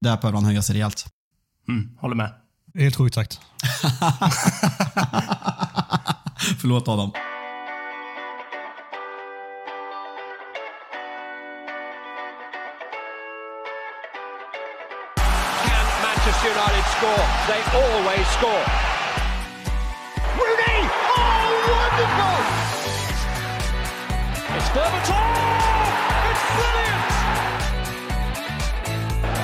Där behöver han höja sig rejält. Mm, håller med. Helt sjukt sagt. Förlåt Adam. Manchester United score? They always score. Rooney! Oh, wonderful! It's Berbatov!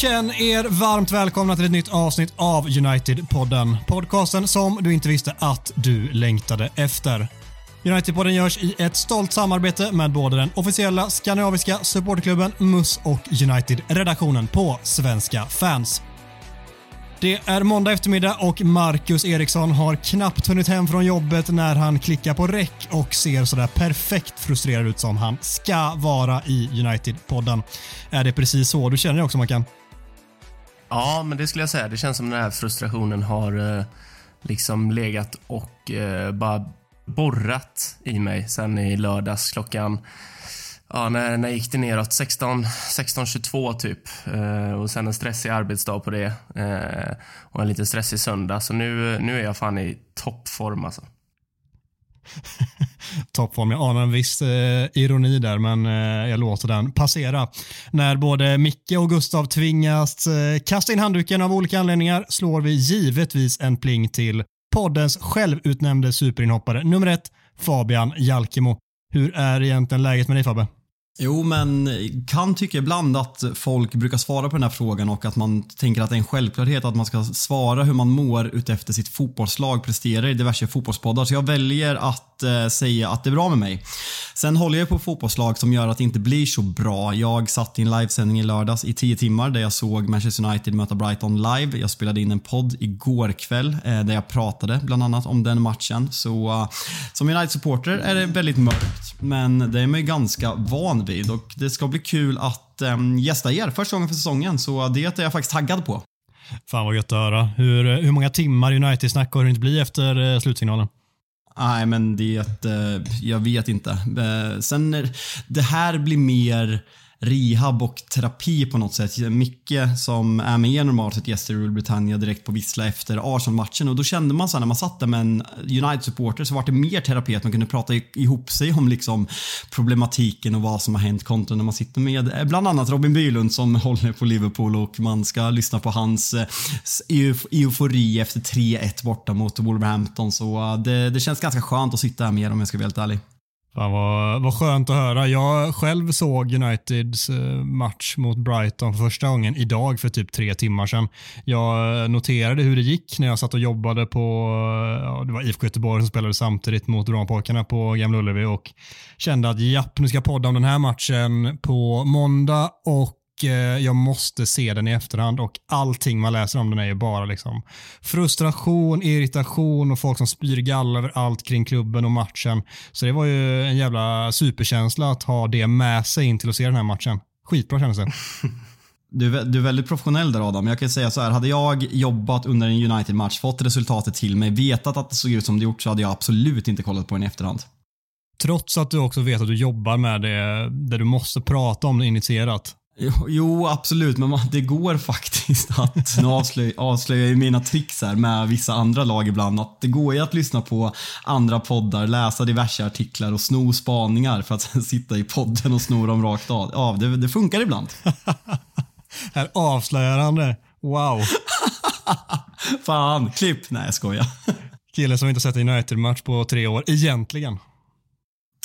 Känn er varmt välkomna till ett nytt avsnitt av United-podden. Podcasten som du inte visste att du längtade efter. United-podden görs i ett stolt samarbete med både den officiella skandinaviska supporterklubben MUS och United-redaktionen på Svenska fans. Det är måndag eftermiddag och Marcus Eriksson har knappt hunnit hem från jobbet när han klickar på räck och ser sådär perfekt frustrerad ut som han ska vara i United-podden. Är det precis så du känner dig också Mackan? Ja, men det skulle jag säga. Det känns som den här frustrationen har eh, liksom legat och eh, bara borrat i mig sen i lördags klockan Ja, när, när gick det neråt? 16, 16.22 typ. Eh, och sen en stressig arbetsdag på det. Eh, och en lite stressig söndag. Så nu, nu är jag fan i toppform alltså. toppform. Jag anar en viss eh, ironi där, men eh, jag låter den passera. När både Micke och Gustav tvingas eh, kasta in handduken av olika anledningar slår vi givetvis en pling till poddens självutnämnde superinhoppare nummer ett, Fabian Jalkemo. Hur är egentligen läget med dig Fabbe? Jo, men kan tycka ibland att folk brukar svara på den här frågan och att man tänker att det är en självklarhet att man ska svara hur man mår utefter sitt fotbollslag presterar i diverse fotbollspoddar. Så jag väljer att eh, säga att det är bra med mig. Sen håller jag på fotbollslag som gör att det inte blir så bra. Jag satt i en livesändning i lördags i tio timmar där jag såg Manchester United möta Brighton live. Jag spelade in en podd igår kväll eh, där jag pratade bland annat om den matchen. Så uh, som United-supporter är det väldigt mörkt, men det är man ju ganska van vid och det ska bli kul att um, gästa er första gången för säsongen så det är jag faktiskt taggad på. Fan vad gött att höra. Hur, hur många timmar United-snack har det inte bli efter eh, slutsignalen? Nej, men det... Eh, jag vet inte. Eh, sen, det här blir mer rehab och terapi på något sätt. Micke som är med normalt sett gäster i Rule Britannia direkt på Vissla efter Arsenal-matchen och då kände man så när man satt där med en United-supporter så var det mer terapi att man kunde prata ihop sig om liksom problematiken och vad som har hänt kontra när man sitter med eh, bland annat Robin Bylund som håller på Liverpool och man ska lyssna på hans eh, eufori efter 3-1 borta mot Wolverhampton så eh, det, det känns ganska skönt att sitta här med er om jag ska vara helt ärlig. Fan vad, vad skönt att höra. Jag själv såg Uniteds eh, match mot Brighton för första gången idag för typ tre timmar sedan. Jag noterade hur det gick när jag satt och jobbade på, eh, ja, det var IFK Göteborg som spelade samtidigt mot Brommapojkarna på Gamla Ullevi och kände att japp, nu ska jag podda om den här matchen på måndag och jag måste se den i efterhand och allting man läser om den är ju bara liksom frustration, irritation och folk som spyr galla över allt kring klubben och matchen. Så det var ju en jävla superkänsla att ha det med sig in till att se den här matchen. Skitbra kändes det. Du, du är väldigt professionell där Adam. Jag kan säga så här, hade jag jobbat under en United-match, fått resultatet till mig, vetat att det såg ut som det gjort så hade jag absolut inte kollat på den i efterhand. Trots att du också vet att du jobbar med det, där du måste prata om det initierat. Jo, absolut, men man, det går faktiskt att, nu avslöjar, avslöjar jag mina tricks här med vissa andra lag ibland, att det går ju att lyssna på andra poddar, läsa diverse artiklar och sno spaningar för att sen sitta i podden och sno dem rakt av. Ja, det, det funkar ibland. här det. Wow. Fan, klipp. Nej, jag skojar. Kille som inte sett en United-match på tre år, egentligen.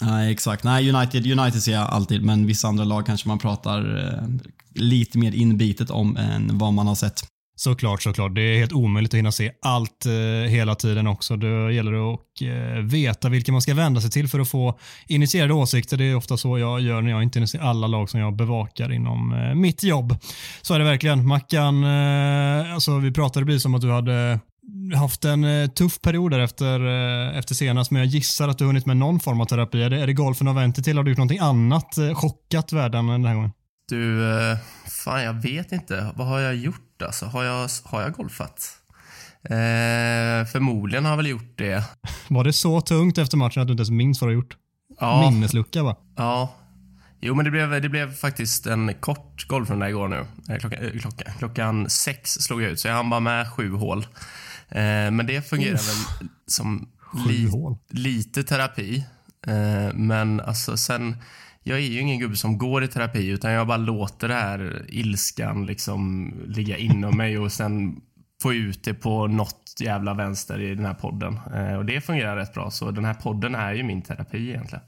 Nej, exakt. Nej, United, United ser jag alltid, men vissa andra lag kanske man pratar eh, lite mer inbitet om än vad man har sett. Såklart, såklart. Det är helt omöjligt att hinna se allt eh, hela tiden också. Det gäller att eh, veta vilka man ska vända sig till för att få initierade åsikter. Det är ofta så jag gör när jag inte ser alla lag som jag bevakar inom eh, mitt jobb. Så är det verkligen. Mackan, eh, alltså vi pratade precis om att du hade haft en eh, tuff period där efter, eh, efter senast, men jag gissar att du har hunnit med någon form av terapi. Är det, är det golfen och vänta till? Har du gjort någonting annat eh, chockat världen den här gången? Du, fan jag vet inte. Vad har jag gjort alltså? Har jag, har jag golfat? Eh, förmodligen har jag väl gjort det. Var det så tungt efter matchen att du inte ens minns vad du har gjort? Ja, Minneslucka va? ja. Jo, men det blev, det blev faktiskt en kort golfrunda igår nu. Klockan, klockan, klockan sex slog jag ut, så jag hann bara med sju hål. Eh, men det fungerar väl som li, lite terapi. Eh, men alltså sen, jag är ju ingen gubbe som går i terapi utan jag bara låter det här ilskan liksom ligga inom mig och sen få ut det på något jävla vänster i den här podden. Eh, och det fungerar rätt bra, så den här podden är ju min terapi egentligen.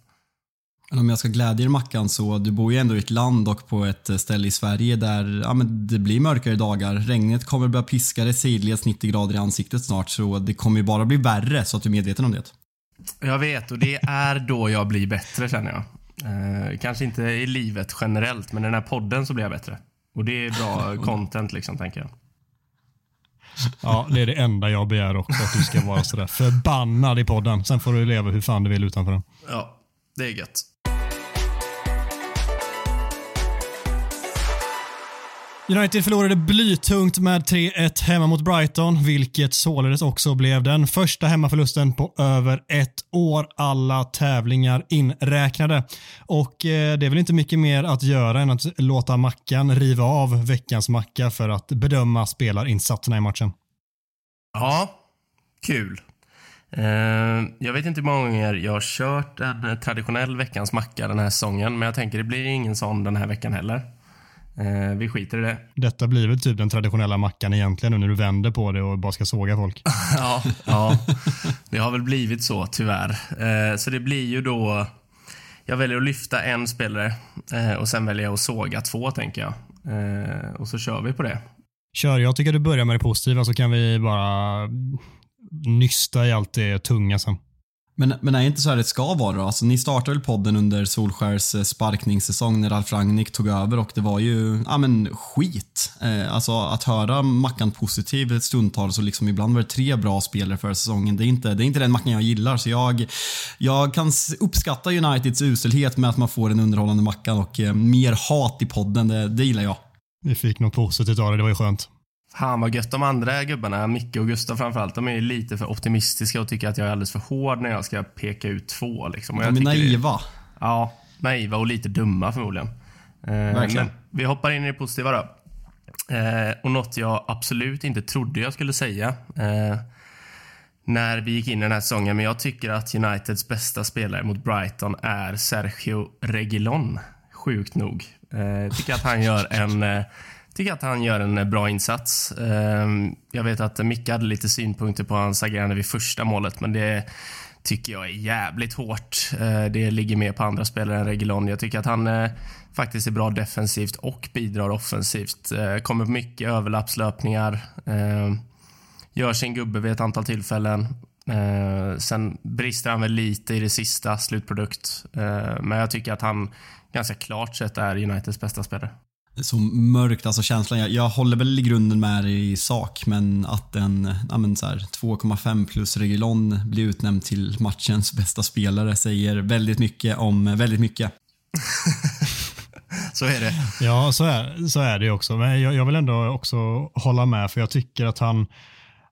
Men om jag ska glädja dig Mackan så du bor ju ändå i ett land och på ett ställe i Sverige där ja, men det blir mörkare dagar. Regnet kommer börja piska dig sidledes 90 grader i ansiktet snart så det kommer ju bara bli värre så att du är medveten om det. Jag vet, och det är då jag blir bättre känner jag. Eh, kanske inte i livet generellt, men i den här podden så blir jag bättre. Och det är bra content liksom, tänker jag. Ja, det är det enda jag begär också, att du ska vara sådär förbannad i podden. Sen får du leva hur fan du vill utanför den. Ja, det är gött. United förlorade blytungt med 3-1 hemma mot Brighton, vilket således också blev den första hemmaförlusten på över ett år, alla tävlingar inräknade. Och eh, det är väl inte mycket mer att göra än att låta Mackan riva av veckans macka för att bedöma spelarinsatserna i matchen. Ja, kul. Eh, jag vet inte hur många gånger jag har kört en traditionell veckans macka den här säsongen, men jag tänker det blir ingen sån den här veckan heller. Eh, vi skiter i det. Detta blir väl typ den traditionella mackan egentligen nu när du vänder på det och bara ska såga folk. Ja, ja, det har väl blivit så tyvärr. Eh, så det blir ju då... Jag väljer att lyfta en spelare eh, och sen väljer jag att såga två, tänker jag. Eh, och så kör vi på det. Kör, jag tycker du börjar med det positiva så kan vi bara nysta i allt det tunga sen. Men, men är inte så här det ska vara då? Alltså, ni startade väl podden under Solskärs eh, sparkningssäsong när Ralf Rangnick tog över och det var ju, ja men skit. Eh, alltså att höra Mackan positiv stundtals och liksom ibland var det tre bra spelare för säsongen. Det är inte, det är inte den Mackan jag gillar så jag, jag kan uppskatta Uniteds uselhet med att man får en underhållande Mackan och eh, mer hat i podden, det, det gillar jag. Vi fick något positivt av det, det var ju skönt. Fan vad gött. De andra gubbarna, Micke och Gustav framförallt, de är lite för optimistiska och tycker att jag är alldeles för hård när jag ska peka ut två. Liksom. Jag De är naiva. Ja, naiva och lite dumma förmodligen. Eh, Verkligen. Men vi hoppar in i det positiva då. Eh, och något jag absolut inte trodde jag skulle säga eh, när vi gick in i den här säsongen. Men jag tycker att Uniteds bästa spelare mot Brighton är Sergio Reguilon. Sjukt nog. Eh, tycker att han gör en tycker att han gör en eh, bra insats. Ehm, jag vet att Micke hade lite synpunkter på hans agerande vid första målet, men det tycker jag är jävligt hårt. Eh, det ligger mer på andra spelare än Regulon. Jag tycker att han eh, faktiskt är bra defensivt och bidrar offensivt. Kommer på mycket överlappslöpningar. Ehm, gör sin gubbe vid ett antal tillfällen. Sen brister han väl lite i det sista, slutprodukt. Men jag tycker att han ganska klart sett är Uniteds bästa spelare så mörkt, alltså känslan. Jag, jag håller väl i grunden med dig i sak, men att en ja, men så här, 2,5 plus Regulon blir utnämnd till matchens bästa spelare säger väldigt mycket om väldigt mycket. Så är det. Ja, så är, så är det också. Men jag, jag vill ändå också hålla med för jag tycker att han,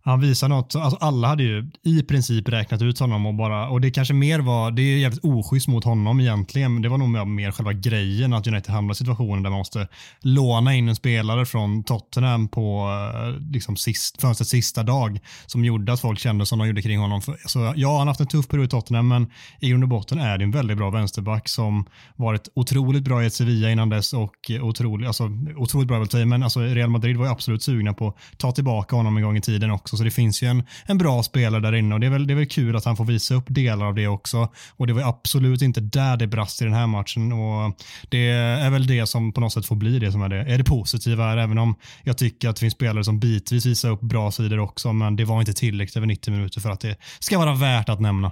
han visar något. Alltså alla hade ju i princip räknat ut honom och bara, och det kanske mer var, det är jävligt oschysst mot honom egentligen, men det var nog mer, själva grejen att United hamnar i situationen där man måste låna in en spelare från Tottenham på eh, liksom sist, fönstrets sista dag som gjorde att folk kände som de gjorde kring honom. Så alltså, ja, han har haft en tuff period i Tottenham, men i grund och botten är det en väldigt bra vänsterback som varit otroligt bra i ett Sevilla innan dess och otroligt, alltså, otroligt bra i men alltså, Real Madrid var ju absolut sugna på att ta tillbaka honom en gång i tiden också, så det finns ju en, en bra spelare där inne och det är, väl, det är väl kul att han får visa upp delar av det också. Och det var absolut inte där det brast i den här matchen och det är väl det som på något sätt får bli det som är det, är det positiva här, även om jag tycker att det finns spelare som bitvis visar upp bra sidor också, men det var inte tillräckligt över 90 minuter för att det ska vara värt att nämna.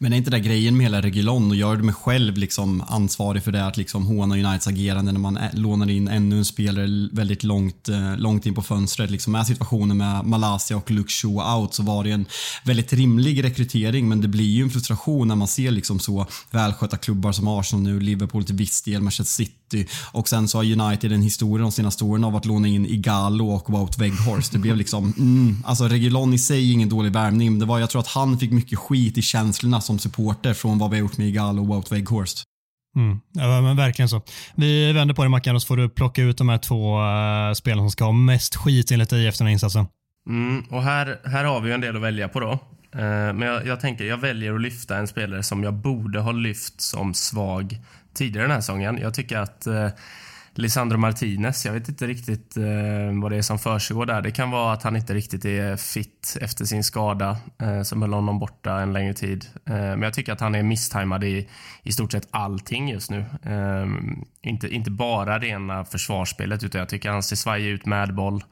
Men är inte det grejen med hela Regulon och gör du mig själv liksom ansvarig för det att liksom håna Uniteds agerande när man lånar in ännu en spelare väldigt långt, eh, långt in på fönstret. Liksom med situationen med Malaysia och Luke Shaw out så var det en väldigt rimlig rekrytering men det blir ju en frustration när man ser liksom så välskötta klubbar som Arsenal nu, Liverpool till viss del, Manchester City och sen så har United en historia de senaste åren av att låna in Igalo och Wout Weghorst. Det blev liksom, mm, alltså Regulon i sig är ingen dålig värvning men det var, jag tror att han fick mycket skit i känslorna som supporter från vad vi har gjort med Igalo och Wout Weghorst. Mm. Ja, men verkligen så. Vi vänder på det Mackan och så får du plocka ut de här två uh, spelarna som ska ha mest skit enligt dig efter den här insatsen. Mm, och här, här har vi en del att välja på då. Uh, men jag, jag, tänker, jag väljer att lyfta en spelare som jag borde ha lyft som svag tidigare den här säsongen. Jag tycker att eh, Lisandro Martinez. Jag vet inte riktigt eh, vad det är som försiggår där. Det kan vara att han inte riktigt är fit efter sin skada eh, som höll honom borta en längre tid. Eh, men jag tycker att han är misstajmad i, i stort sett allting just nu. Eh, inte, inte bara rena försvarsspelet utan jag tycker han ser svajig ut med boll.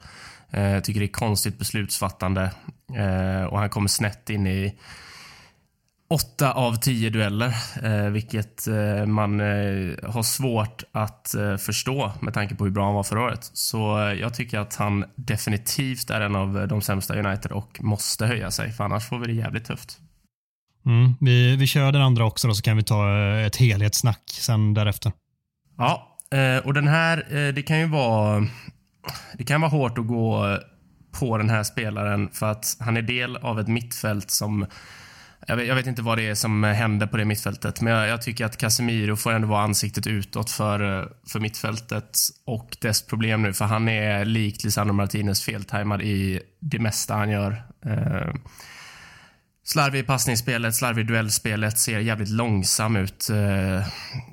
Eh, jag tycker det är konstigt beslutsfattande eh, och han kommer snett in i åtta av tio dueller, eh, vilket eh, man eh, har svårt att eh, förstå med tanke på hur bra han var förra året. Så eh, jag tycker att han definitivt är en av de sämsta United och måste höja sig, för annars får vi det jävligt tufft. Mm, vi, vi kör den andra också då, så kan vi ta eh, ett helhetssnack sen därefter. Ja, och den här, det kan ju vara, det kan vara hårt att gå på den här spelaren för att han är del av ett mittfält som jag vet, jag vet, inte vad det är som händer på det mittfältet, men jag, jag, tycker att Casemiro får ändå vara ansiktet utåt för, för mittfältet och dess problem nu, för han är likt Lisandro Martinez feltajmad i det mesta han gör. Eh, slarvig i passningsspelet, slarvig i duellspelet, ser jävligt långsam ut. Eh,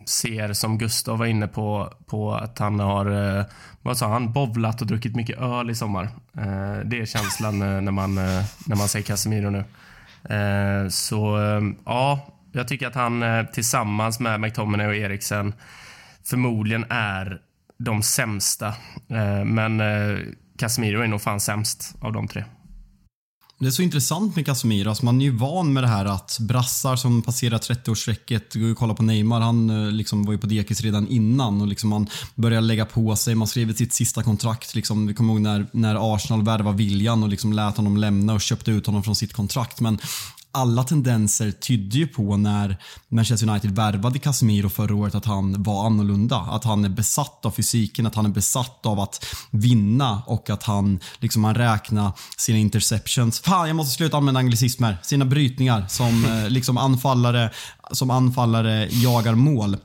ser, som Gustav var inne på, på att han har, eh, vad sa han, bovlat och druckit mycket öl i sommar. Eh, det är känslan eh, när man, eh, när man ser Casemiro nu. Eh, så eh, ja, jag tycker att han eh, tillsammans med McTominay och Eriksen förmodligen är de sämsta. Men Casemiro är nog fan sämst av de tre. Det är så intressant med Casemiro. Alltså man är ju van med det här att brassar som passerar 30-årsstrecket, går och kolla på Neymar, han eh, liksom var ju på dekis redan innan och liksom man börjar lägga på sig. Man skrev sitt sista kontrakt. Liksom, vi kommer ihåg när, när Arsenal värvade Viljan och liksom lät honom lämna och köpte ut honom från sitt kontrakt. Men alla tendenser tydde ju på när Manchester United värvade Casemiro förra året att han var annorlunda. Att han är besatt av fysiken, att han är besatt av att vinna och att han liksom han räknar sina interceptions. Fan, jag måste sluta använda anglicismer. Sina brytningar som eh, liksom anfallare, som anfallare jagar mål.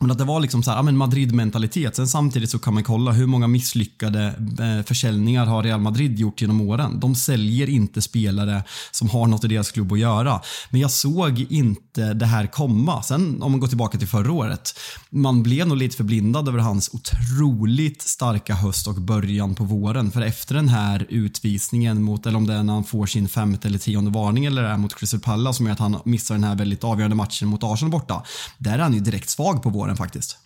Men att det var liksom så här, ja, Madrid-mentalitet. Sen samtidigt så kan man kolla hur många misslyckade eh, försäljningar har Real Madrid gjort genom åren. De säljer inte spelare som har något i deras klubb att göra. Men jag såg inte det här komma. Sen om man går tillbaka till förra året. Man blev nog lite förblindad över hans otroligt starka höst och början på våren. För efter den här utvisningen mot, eller om det är när han får sin femte eller tionde varning eller det är mot Crystal Palace som gör att han missar den här väldigt avgörande matchen mot Arsenal borta. Där är han ju direkt svag på våren åren faktiskt.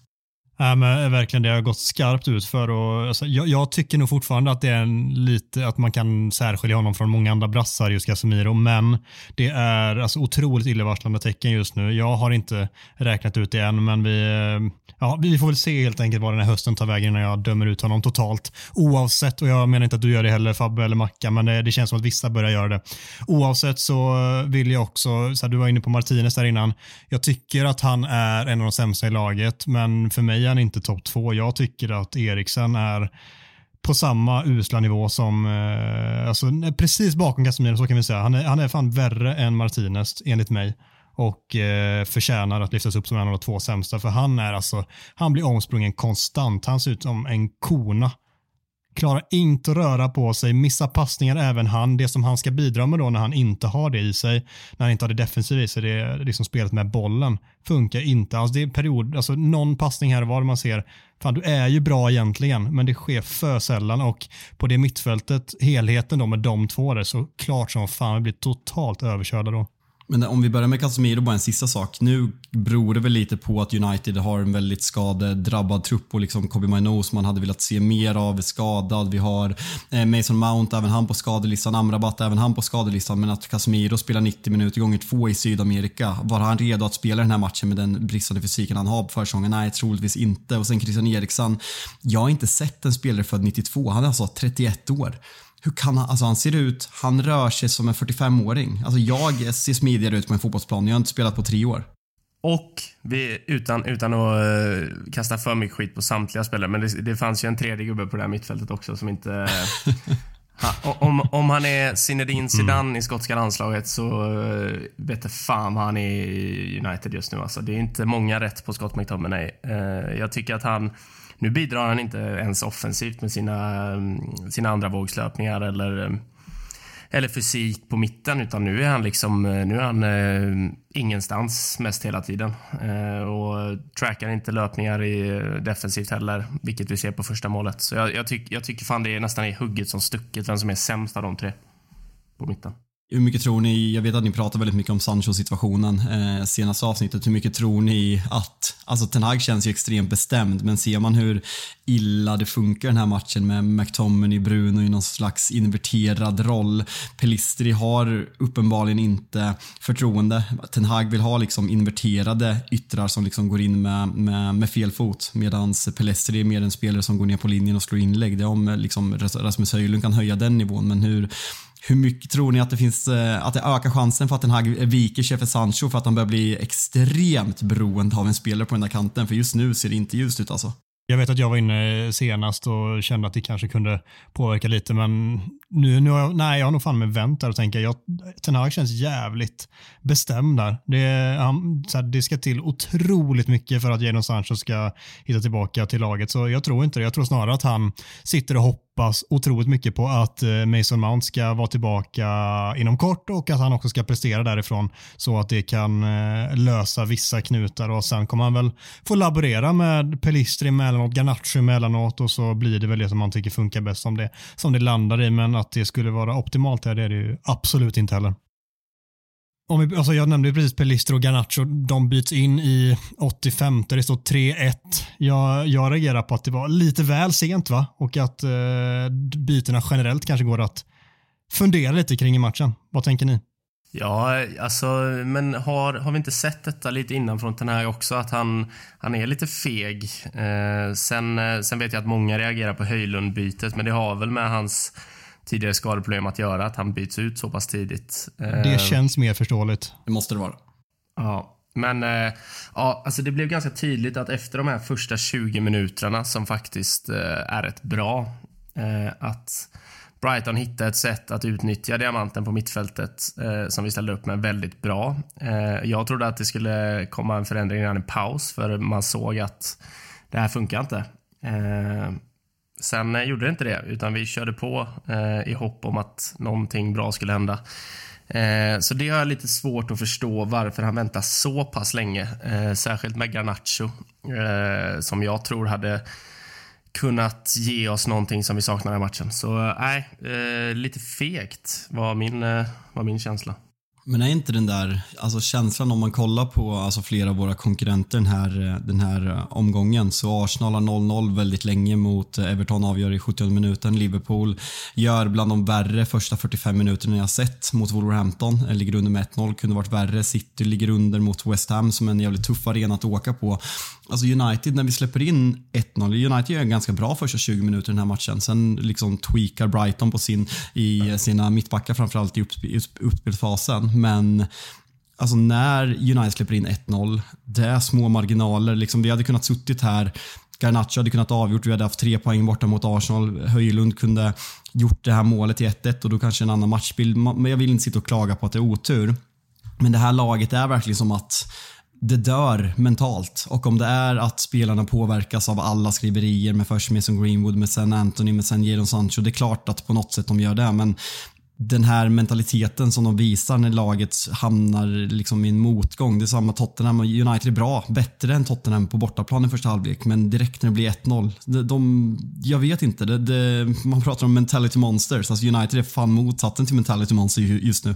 Ja, men verkligen, det har gått skarpt ut för och, alltså, jag, jag, tycker nog fortfarande att det är en, lite att man kan särskilja honom från många andra brassar, just Casemiro, men det är alltså otroligt illavarslande tecken just nu. Jag har inte räknat ut det än, men vi, eh, ja, vi får väl se helt enkelt vad den här hösten tar vägen innan jag dömer ut honom totalt. Oavsett, och jag menar inte att du gör det heller Fabbe eller Macka, men det, det känns som att vissa börjar göra det. Oavsett så eh, vill jag också, så här, du var inne på Martinez där innan, jag tycker att han är en av de sämsta i laget, men för mig är han inte topp två. Jag tycker att Eriksen är på samma usla nivå som, eh, alltså precis bakom Casemiro så kan vi säga. Han är, han är fan värre än Martinez enligt mig och eh, förtjänar att lyftas upp som en av de två sämsta. För han är alltså, han blir omsprungen konstant. Han ser ut som en kona. Klarar inte att röra på sig, missar passningar även han. Det som han ska bidra med då när han inte har det i sig, när han inte har det defensiva i sig, det är liksom spelet med bollen, funkar inte. Alltså det är period, alltså någon passning här och var man ser, fan du är ju bra egentligen, men det sker för sällan och på det mittfältet, helheten då med de två där, så klart som fan vi blir totalt överkörda då. Men om vi börjar med Casemiro, bara en sista sak. Nu beror det väl lite på att United har en väldigt skadedrabbad trupp och liksom Kobe Mino som man hade velat se mer av är skadad. Vi har eh, Mason Mount, även han på skadelistan. Amrabat, även han på skadelistan. Men att Casemiro spelar 90 minuter gånger två i Sydamerika. Var han redo att spela den här matchen med den bristande fysiken han har på försäsongen? Nej, troligtvis inte. Och sen Christian Eriksson. Jag har inte sett en spelare född 92. Han är alltså 31 år hur kan han, alltså han ser ut, han rör sig som en 45-åring. Alltså jag ser smidigare ut på en fotbollsplan, jag har inte spelat på tre år. Och vi, utan, utan att uh, kasta för mycket skit på samtliga spelare, men det, det fanns ju en tredje gubbe på det här mittfältet också som inte... ha, om, om han är Zinedine Zidane mm. i skotska landslaget så uh, vet jag fan vad han är i United just nu. Alltså, det är inte många rätt på Scott McTominay. Uh, jag tycker att han nu bidrar han inte ens offensivt med sina, mm, sina andra vågslöpningar eller, mm, eller fysik på mitten utan nu är han liksom eh, nu är han eh, ingenstans mest hela tiden. Eh, och trackar inte löpningar i eh, defensivt heller, vilket vi ser på första målet. Så jag, jag, tyck, jag tycker fan det är nästan är hugget som stucket vem som är sämst av de tre på mitten. Hur mycket tror ni, jag vet att ni pratar väldigt mycket om Sancho-situationen eh, senaste avsnittet. Hur mycket tror ni att, alltså Ten Hag känns ju extremt bestämd, men ser man hur illa det funkar den här matchen med McTominay, Bruno i någon slags inverterad roll. Pelistri har uppenbarligen inte förtroende. Ten Hag vill ha liksom inverterade yttrar som liksom går in med, med, med fel fot medan Pelistri är mer en spelare som går ner på linjen och slår inlägg. Det är om liksom Rasmus Höjlund kan höja den nivån, men hur hur mycket tror ni att det finns, eh, att det ökar chansen för att den här viker sig för Sancho för att han börjar bli extremt beroende av en spelare på den där kanten? För just nu ser det inte ljust ut alltså. Jag vet att jag var inne senast och kände att det kanske kunde påverka lite, men nu, nu har jag, nej, jag har nog fan med vänt där och tänker, jag, Ten Hag känns jävligt bestämd där. Det, han, så här, det ska till otroligt mycket för att Jadon Sancho ska hitta tillbaka till laget, så jag tror inte det. Jag tror snarare att han sitter och hoppar hoppas otroligt mycket på att eh, Mason Mount ska vara tillbaka inom kort och att han också ska prestera därifrån så att det kan eh, lösa vissa knutar och sen kommer han väl få laborera med Pelistri emellanåt, Garnacho emellanåt och så blir det väl det som man tycker funkar bäst som det, som det landar i. Men att det skulle vara optimalt här, det är det ju absolut inte heller. Om vi, alltså jag nämnde ju precis Pelistro och Garnacho, de byts in i 85, det står 3-1. Jag, jag reagerar på att det var lite väl sent va? Och att eh, bytena generellt kanske går att fundera lite kring i matchen. Vad tänker ni? Ja, alltså, men har, har vi inte sett detta lite innan från den här också? Att han, han är lite feg. Eh, sen, eh, sen vet jag att många reagerar på Höjlund-bytet, men det har väl med hans tidigare skadeproblem att göra, att han byts ut så pass tidigt. Det eh, känns mer förståeligt. Det måste det vara. Ja, men eh, ja, alltså det blev ganska tydligt att efter de här första 20 minuterna som faktiskt eh, är rätt bra, eh, att Brighton hittade ett sätt att utnyttja diamanten på mittfältet eh, som vi ställde upp med väldigt bra. Eh, jag trodde att det skulle komma en förändring redan i paus för man såg att det här funkar inte. Sen eh, gjorde det inte det, utan vi körde på eh, i hopp om att någonting bra skulle hända. Eh, så det har jag lite svårt att förstå varför han väntar så pass länge. Eh, särskilt med Garnacho, eh, som jag tror hade kunnat ge oss någonting som vi saknar i matchen. Så eh, nej, eh, lite fegt var min, eh, var min känsla. Men är inte den där alltså känslan om man kollar på alltså flera av våra konkurrenter den här, den här eh, omgången så Arsenal har 0-0 väldigt länge mot eh, Everton avgör i 70 minuten. Liverpool gör bland de värre första 45 minuterna jag sett mot Wolverhampton. Eh, ligger under med 1-0, kunde varit värre. City ligger under mot West Ham som är en jävligt tuff arena att åka på. Alltså United, när vi släpper in 1-0, United gör en ganska bra första 20 minuter i den här matchen. Sen liksom tweakar Brighton på sin, i sina mittbackar framförallt i uppspelsfasen. Men alltså när United släpper in 1-0, det är små marginaler. Liksom, vi hade kunnat suttit här Garnacho hade kunnat avgjort, vi hade haft tre poäng borta mot Arsenal. Höjlund kunde gjort det här målet till 1-1 och då kanske en annan matchbild. Men jag vill inte sitta och klaga på att det är otur. Men det här laget är verkligen som att det dör mentalt. Och om det är att spelarna påverkas av alla skriverier med först Mason Greenwood, med sen Anthony, med sen Jadon Sancho. Det är klart att på något sätt de gör det, men den här mentaliteten som de visar när laget hamnar liksom i en motgång. Det är samma Tottenham och United är bra, bättre än Tottenham på bortaplan i första halvlek. Men direkt när det blir 1-0, de, de, jag vet inte. Det, det, man pratar om mentality monsters. Alltså United är fan motsatsen till mentality monsters just nu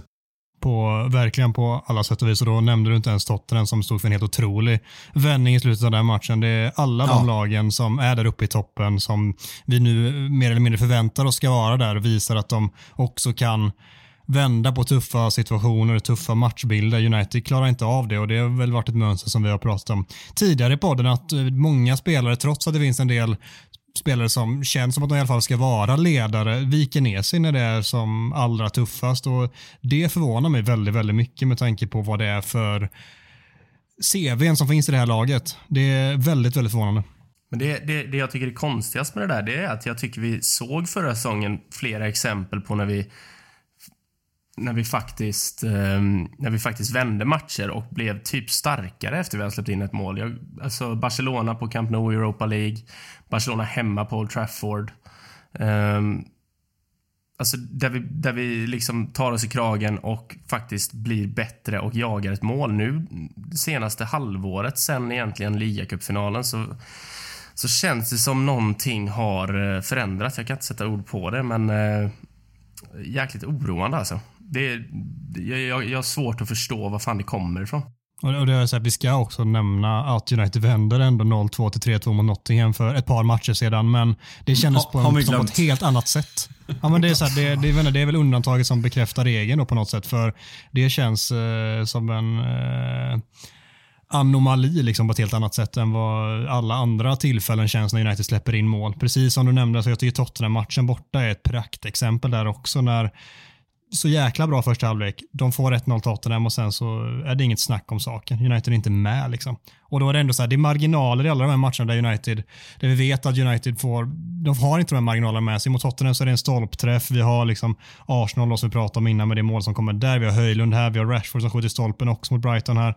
på, verkligen på alla sätt och vis. Och då nämnde du inte ens Tottenham som stod för en helt otrolig vändning i slutet av den matchen. Det är alla ja. de lagen som är där uppe i toppen som vi nu mer eller mindre förväntar oss ska vara där och visar att de också kan vända på tuffa situationer, tuffa matchbilder. United klarar inte av det och det har väl varit ett mönster som vi har pratat om tidigare i podden att många spelare, trots att det finns en del spelare som känns som att de i alla fall ska vara ledare viker ner sig när det är som allra tuffast och det förvånar mig väldigt, väldigt mycket med tanke på vad det är för CVn som finns i det här laget. Det är väldigt, väldigt förvånande. Men det, det, det jag tycker är konstigast med det där, det är att jag tycker vi såg förra säsongen flera exempel på när vi när vi faktiskt eh, när vi faktiskt vände matcher och blev typ starkare efter vi hade släppt in ett mål. Jag, alltså Barcelona på Camp Nou Europa League, Barcelona hemma på Old Trafford. Eh, alltså där vi, där vi liksom tar oss i kragen och faktiskt blir bättre och jagar ett mål. Nu senaste halvåret sen egentligen ligacupfinalen så så känns det som någonting har eh, förändrats. Jag kan inte sätta ord på det, men eh, jäkligt oroande alltså det, jag, jag har svårt att förstå var fan det kommer ifrån. Och det är så här, vi ska också nämna att United vänder ändå 0-2 till 3-2 mot Nottingham för ett par matcher sedan, men det kändes ha, på, en, på ett helt annat sätt. Ja, men det, är så här, det, det, det, är väl undantaget som bekräftar regeln på något sätt, för det känns eh, som en eh, anomali liksom på ett helt annat sätt än vad alla andra tillfällen känns när United släpper in mål. Precis som du nämnde, så jag tycker Tottenham-matchen borta är ett praktexempel där också när så jäkla bra första halvlek. De får 1-0 Tottenham och sen så är det inget snack om saken. United är inte med liksom. Och då är det ändå så här, det är marginaler i alla de här matcherna där United, där vi vet att United får, de har inte de här marginalerna med sig. Mot Tottenham så är det en stolpträff. Vi har liksom Arsenal som vi pratade om innan med det mål som kommer där. Vi har Höjlund här, vi har Rashford som skjuter stolpen också mot Brighton här.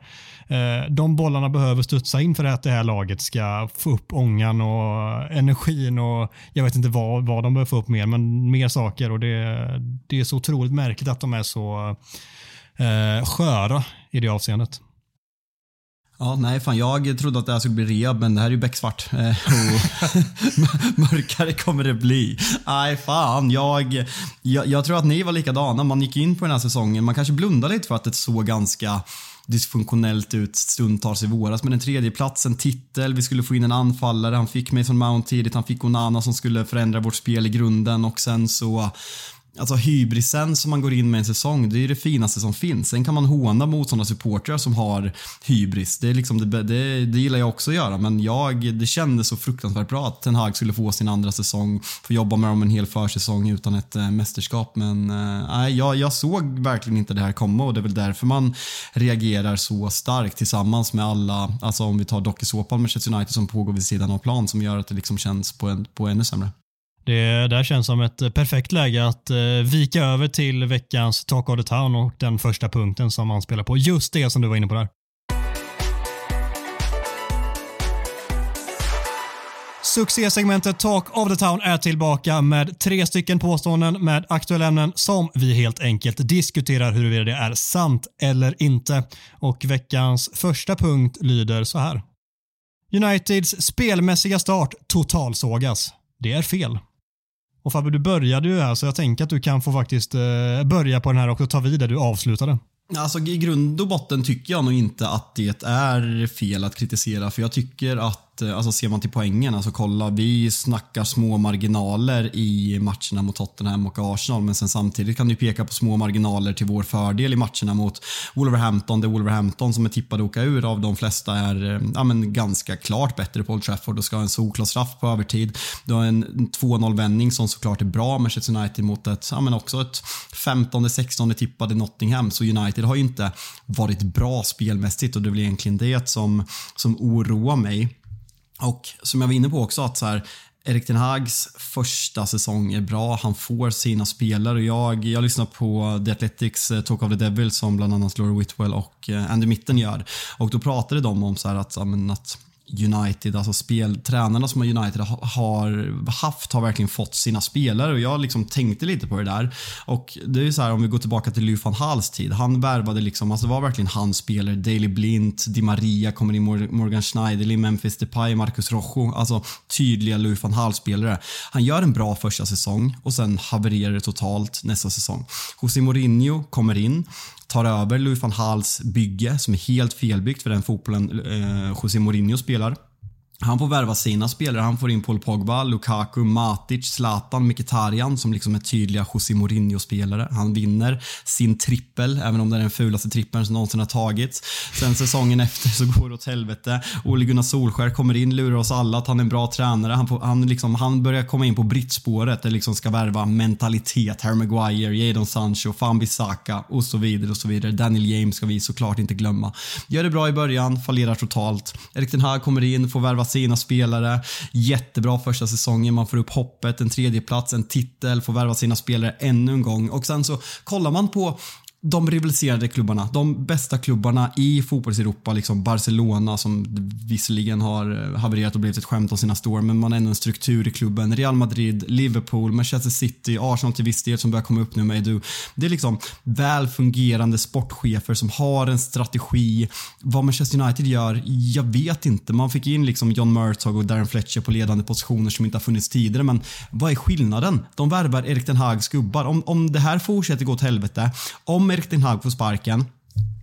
Eh, de bollarna behöver studsa in för att det här laget ska få upp ångan och energin och jag vet inte vad, vad de behöver få upp mer, men mer saker och det, det är så otroligt märkligt att de är så eh, sköra i det avseendet. Ja, nej fan jag trodde att det här skulle bli rehab men det här är ju becksvart. Eh, mörkare kommer det bli. Nej fan, jag, jag, jag, tror att ni var likadana. Man gick in på den här säsongen, man kanske blundade lite för att det såg ganska dysfunktionellt ut stundtals i våras. Men en tredje plats, en titel, vi skulle få in en anfallare, han fick Mason Mount tidigt, han fick Onana som skulle förändra vårt spel i grunden och sen så Alltså hybrisen som man går in med en säsong, det är det finaste som finns. Sen kan man håna motståndare supportrar som har hybris. Det, är liksom, det, det, det gillar jag också att göra, men jag, det kändes så fruktansvärt bra att Ten Hag skulle få sin andra säsong, få jobba med dem en hel försäsong utan ett äh, mästerskap. Men äh, jag, jag såg verkligen inte det här komma och det är väl därför man reagerar så starkt tillsammans med alla, alltså om vi tar dokusåpan Manchester United som pågår vid sidan av plan som gör att det liksom känns på, en, på ännu sämre. Det där känns som ett eh, perfekt läge att eh, vika över till veckans Talk of the Town och den första punkten som man spelar på. Just det som du var inne på där. Succésegmentet Talk of the Town är tillbaka med tre stycken påståenden med aktuella ämnen som vi helt enkelt diskuterar huruvida det är sant eller inte. Och veckans första punkt lyder så här. Uniteds spelmässiga start totalsågas. Det är fel. Och Fabbe, du började ju här så jag tänker att du kan få faktiskt eh, börja på den här och ta vid där du avslutade. Alltså i grund och botten tycker jag nog inte att det är fel att kritisera för jag tycker att Eh, alltså ser man till poängen, alltså kolla, vi snackar små marginaler i matcherna mot Tottenham och Arsenal, men sen samtidigt kan du peka på små marginaler till vår fördel i matcherna mot Wolverhampton, där Wolverhampton som är tippade att åka ur av de flesta är eh, ja, men ganska klart bättre på Old Trafford och ska ha en solklar straff på övertid. Du har en 2-0 vändning som såklart är bra, Manchester United mot ett, ja, men också ett 15-16 tippade Nottingham, så United har ju inte varit bra spelmässigt och det är väl egentligen det som, som oroar mig. Och som jag var inne på också att så här, Erik Ten Hags första säsong är bra. Han får sina spelare. Jag, jag lyssnar på The Athletics eh, Talk of the Devil som bland annat Laura Whitwell och eh, Andy Mitten gör. Och då pratade de om så att, att United, alltså speltränarna som United har haft har verkligen fått sina spelare och jag liksom tänkte lite på det där. Och det är så här om vi går tillbaka till Louis van Hals tid. Han värvade liksom, alltså det var verkligen hans spelare. Daley Blint, Di Maria kommer in, Morgan Schneiderlin, Memphis Depay, Marcus Rojo. Alltså tydliga Louis van Hals-spelare. Han gör en bra första säsong och sen havererar det totalt nästa säsong. José Mourinho kommer in tar över Louis van Hals bygge som är helt felbyggt för den fotbollen eh, José Mourinho spelar. Han får värva sina spelare. Han får in Paul Pogba, Lukaku, Matic, Zlatan, Mkhitaryan som liksom är tydliga José Mourinho-spelare. Han vinner sin trippel, även om det är den fulaste trippeln som någonsin har tagits. Sen säsongen efter så går det åt helvete. Ole Gunnar Solskär kommer in, lurar oss alla att han är en bra tränare. Han, får, han, liksom, han börjar komma in på brittspåret där liksom ska värva mentalitet. Harry Maguire, Jadon Sancho, Fambi Saka och så vidare och så vidare. Daniel James ska vi såklart inte glömma. Gör det bra i början, fallerar totalt. Erik Ten Hag kommer in, får värva sina spelare. Jättebra första säsongen, man får upp hoppet, en tredje plats, en titel, får värva sina spelare ännu en gång. Och sen så kollar man på de rivaliserade klubbarna, de bästa klubbarna i fotbolls-Europa, liksom Barcelona som visserligen har eh, havererat och blivit ett skämt de senaste åren, men man har ändå en struktur i klubben. Real Madrid, Liverpool, Manchester City, Arsenal till viss del som börjar komma upp nu med Edu. Det är liksom väl fungerande sportchefer som har en strategi. Vad Manchester United gör, jag vet inte. Man fick in liksom John Murtog och Darren Fletcher på ledande positioner som inte har funnits tidigare, men vad är skillnaden? De värvar Erik Den Hags gubbar. Om, om det här fortsätter gå åt helvete, om Erik Ten Hag får sparken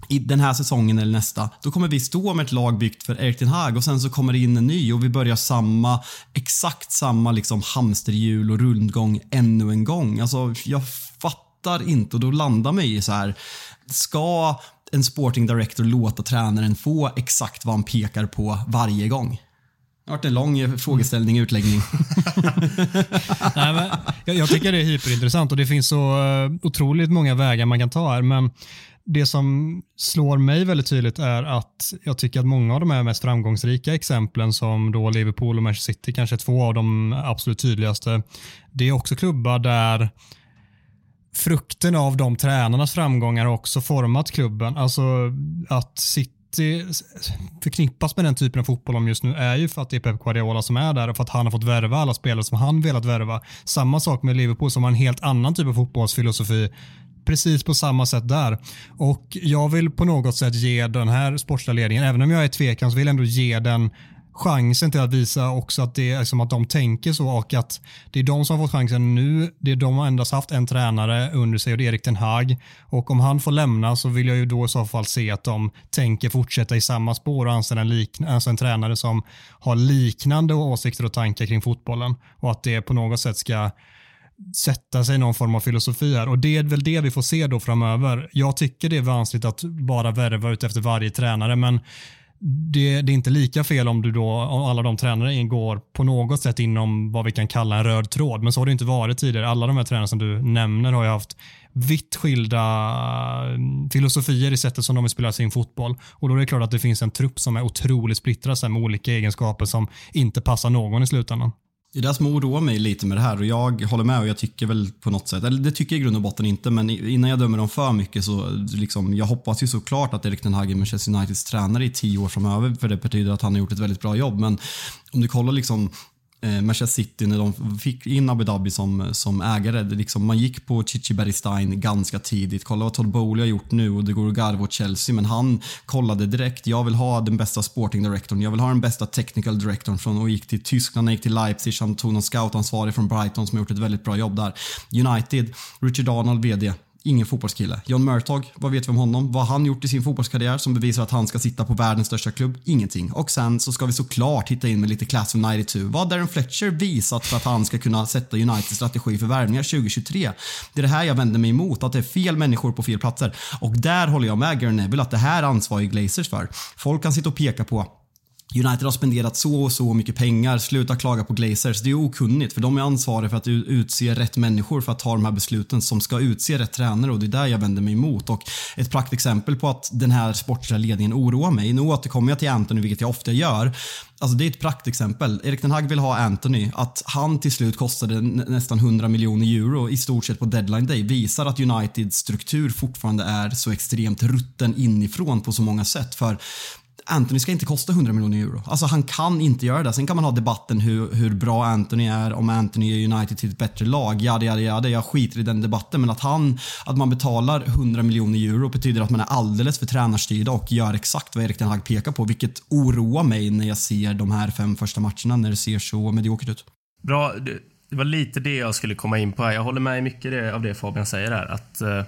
i den här säsongen eller nästa, då kommer vi stå med ett lag byggt för Erik Ten Hag och sen så kommer det in en ny och vi börjar samma, exakt samma liksom hamsterhjul och rundgång ännu en gång. Alltså, jag fattar inte och då landar man i så här, ska en sporting director låta tränaren få exakt vad han pekar på varje gång? Det har varit en lång frågeställning, utläggning. Nej, men jag, jag, tycker det är hyperintressant och det finns så eh, otroligt många vägar man kan ta här. Men det som slår mig väldigt tydligt är att jag tycker att många av de här mest framgångsrika exemplen som då Liverpool och Manchester City, kanske är två av de absolut tydligaste, det är också klubbar där frukten av de tränarnas framgångar har också format klubben. Alltså att City förknippas med den typen av fotboll om just nu är ju för att det är Pep Guardiola som är där och för att han har fått värva alla spelare som han velat värva. Samma sak med Liverpool som har en helt annan typ av fotbollsfilosofi precis på samma sätt där. Och jag vill på något sätt ge den här sportsliga ledningen, även om jag är tveksam, så vill jag ändå ge den chansen till att visa också att det är som att de tänker så och att det är de som har fått chansen nu. Det är de har endast haft en tränare under sig och det är Erik Ten Hag. Och om han får lämna så vill jag ju då i så fall se att de tänker fortsätta i samma spår och anställa en, likn- alltså en tränare som har liknande åsikter och tankar kring fotbollen och att det på något sätt ska sätta sig någon form av filosofi här och det är väl det vi får se då framöver. Jag tycker det är vanskligt att bara värva ut efter varje tränare men det, det, är inte lika fel om du då, om alla de tränare ingår på något sätt inom vad vi kan kalla en röd tråd. Men så har det inte varit tidigare. Alla de här tränarna som du nämner har ju haft vitt skilda eh, filosofier i sättet som de vill spela sin fotboll. Och då är det klart att det finns en trupp som är otroligt splittrad med olika egenskaper som inte passar någon i slutändan. Det är det som oroar mig lite med det här och jag håller med och jag tycker väl på något sätt, eller det tycker jag i grund och botten inte, men innan jag dömer dem för mycket så liksom, jag hoppas ju såklart att Erik Ten Hag är Manchester Uniteds tränare i tio år framöver för det betyder att han har gjort ett väldigt bra jobb. Men om du kollar liksom Eh, Manchester City när de fick in Abu Dhabi som, som ägare. Det liksom, man gick på Chichi Bergstein ganska tidigt. Kolla vad Todd Bowley har gjort nu och det går att garva åt Chelsea. Men han kollade direkt. Jag vill ha den bästa sporting directorn. Jag vill ha den bästa technical directorn från och gick till Tyskland, han gick till Leipzig. Han tog någon scoutansvarig från Brighton som har gjort ett väldigt bra jobb där. United, Richard Arnold, VD ingen fotbollskille. John Murtog, vad vet vi om honom? Vad har han gjort i sin fotbollskarriär som bevisar att han ska sitta på världens största klubb? Ingenting. Och sen så ska vi såklart hitta in med lite class of 92. Vad har Darren Fletcher visat för att han ska kunna sätta Uniteds strategi för värvningar 2023? Det är det här jag vänder mig emot, att det är fel människor på fel platser. Och där håller jag med Gary Neville att det här ansvarar Glazers för. Folk kan sitta och peka på United har spenderat så och så mycket pengar. Sluta klaga på Glazers. Det är okunnigt för de är ansvariga för att utse rätt människor för att ta de här besluten som ska utse rätt tränare och det är där jag vänder mig emot. Och ett praktexempel på att den här sportsliga ledningen oroar mig. Nu återkommer jag till Anthony, vilket jag ofta gör. Alltså det är ett praktexempel. Erik Den Hag vill ha Anthony. Att han till slut kostade nästan 100 miljoner euro i stort sett på deadline day visar att Uniteds struktur fortfarande är så extremt rutten inifrån på så många sätt. För Anthony ska inte kosta 100 miljoner euro. Alltså han kan inte göra det. Sen kan man ha debatten hur, hur bra Anthony är, om Anthony är United till ett bättre lag. Ja, ja, ja, jag skiter i den debatten. Men att, han, att man betalar 100 miljoner euro betyder att man är alldeles för tränarstyrda och gör exakt vad Erik Den Hag pekar på. Vilket oroar mig när jag ser de här fem första matcherna när det ser så mediokert ut. Bra. Det var lite det jag skulle komma in på här. Jag håller med i mycket av det Fabian säger här. Att, uh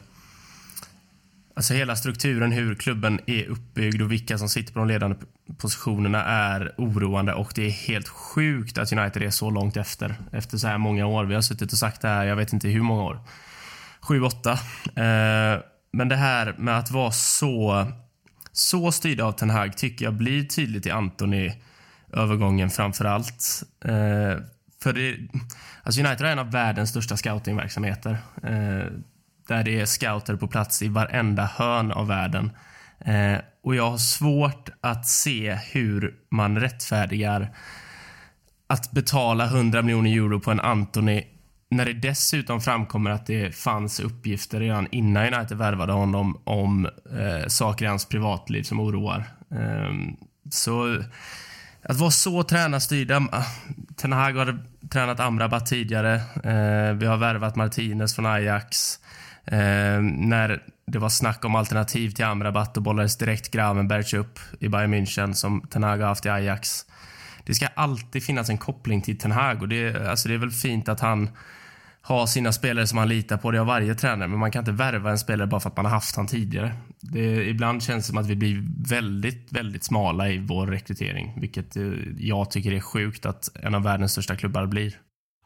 Alltså hela strukturen, hur klubben är uppbyggd och vilka som sitter på de ledande positionerna är oroande och det är helt sjukt att United är så långt efter. Efter så här många år. Vi har suttit och sagt det här, jag vet inte hur många år. Sju, åtta. Eh, men det här med att vara så, så styrda av Ten Hag tycker jag blir tydligt i Anthony övergången framför allt. Eh, för det, alltså United är en av världens största scoutingverksamheter. Eh, där det är scouter på plats i varenda hörn av världen. Eh, och jag har svårt att se hur man rättfärdigar att betala 100 miljoner euro på en Anthony när det dessutom framkommer att det fanns uppgifter redan innan United värvade honom om eh, saker i hans privatliv som oroar. Eh, så att vara så tränarstyrda. Ah, Ten Hag har tränat Amrabat tidigare. Eh, vi har värvat Martinez från Ajax. Eh, när det var snack om alternativ till Amrabat och bollades direkt Gravenberch upp i Bayern München som Ten Hag har haft i Ajax. Det ska alltid finnas en koppling till Ten Hag och det, alltså det är väl fint att han har sina spelare som han litar på. Det har varje tränare, men man kan inte värva en spelare bara för att man har haft han tidigare. Det, ibland känns det som att vi blir väldigt, väldigt smala i vår rekrytering, vilket eh, jag tycker är sjukt att en av världens största klubbar blir.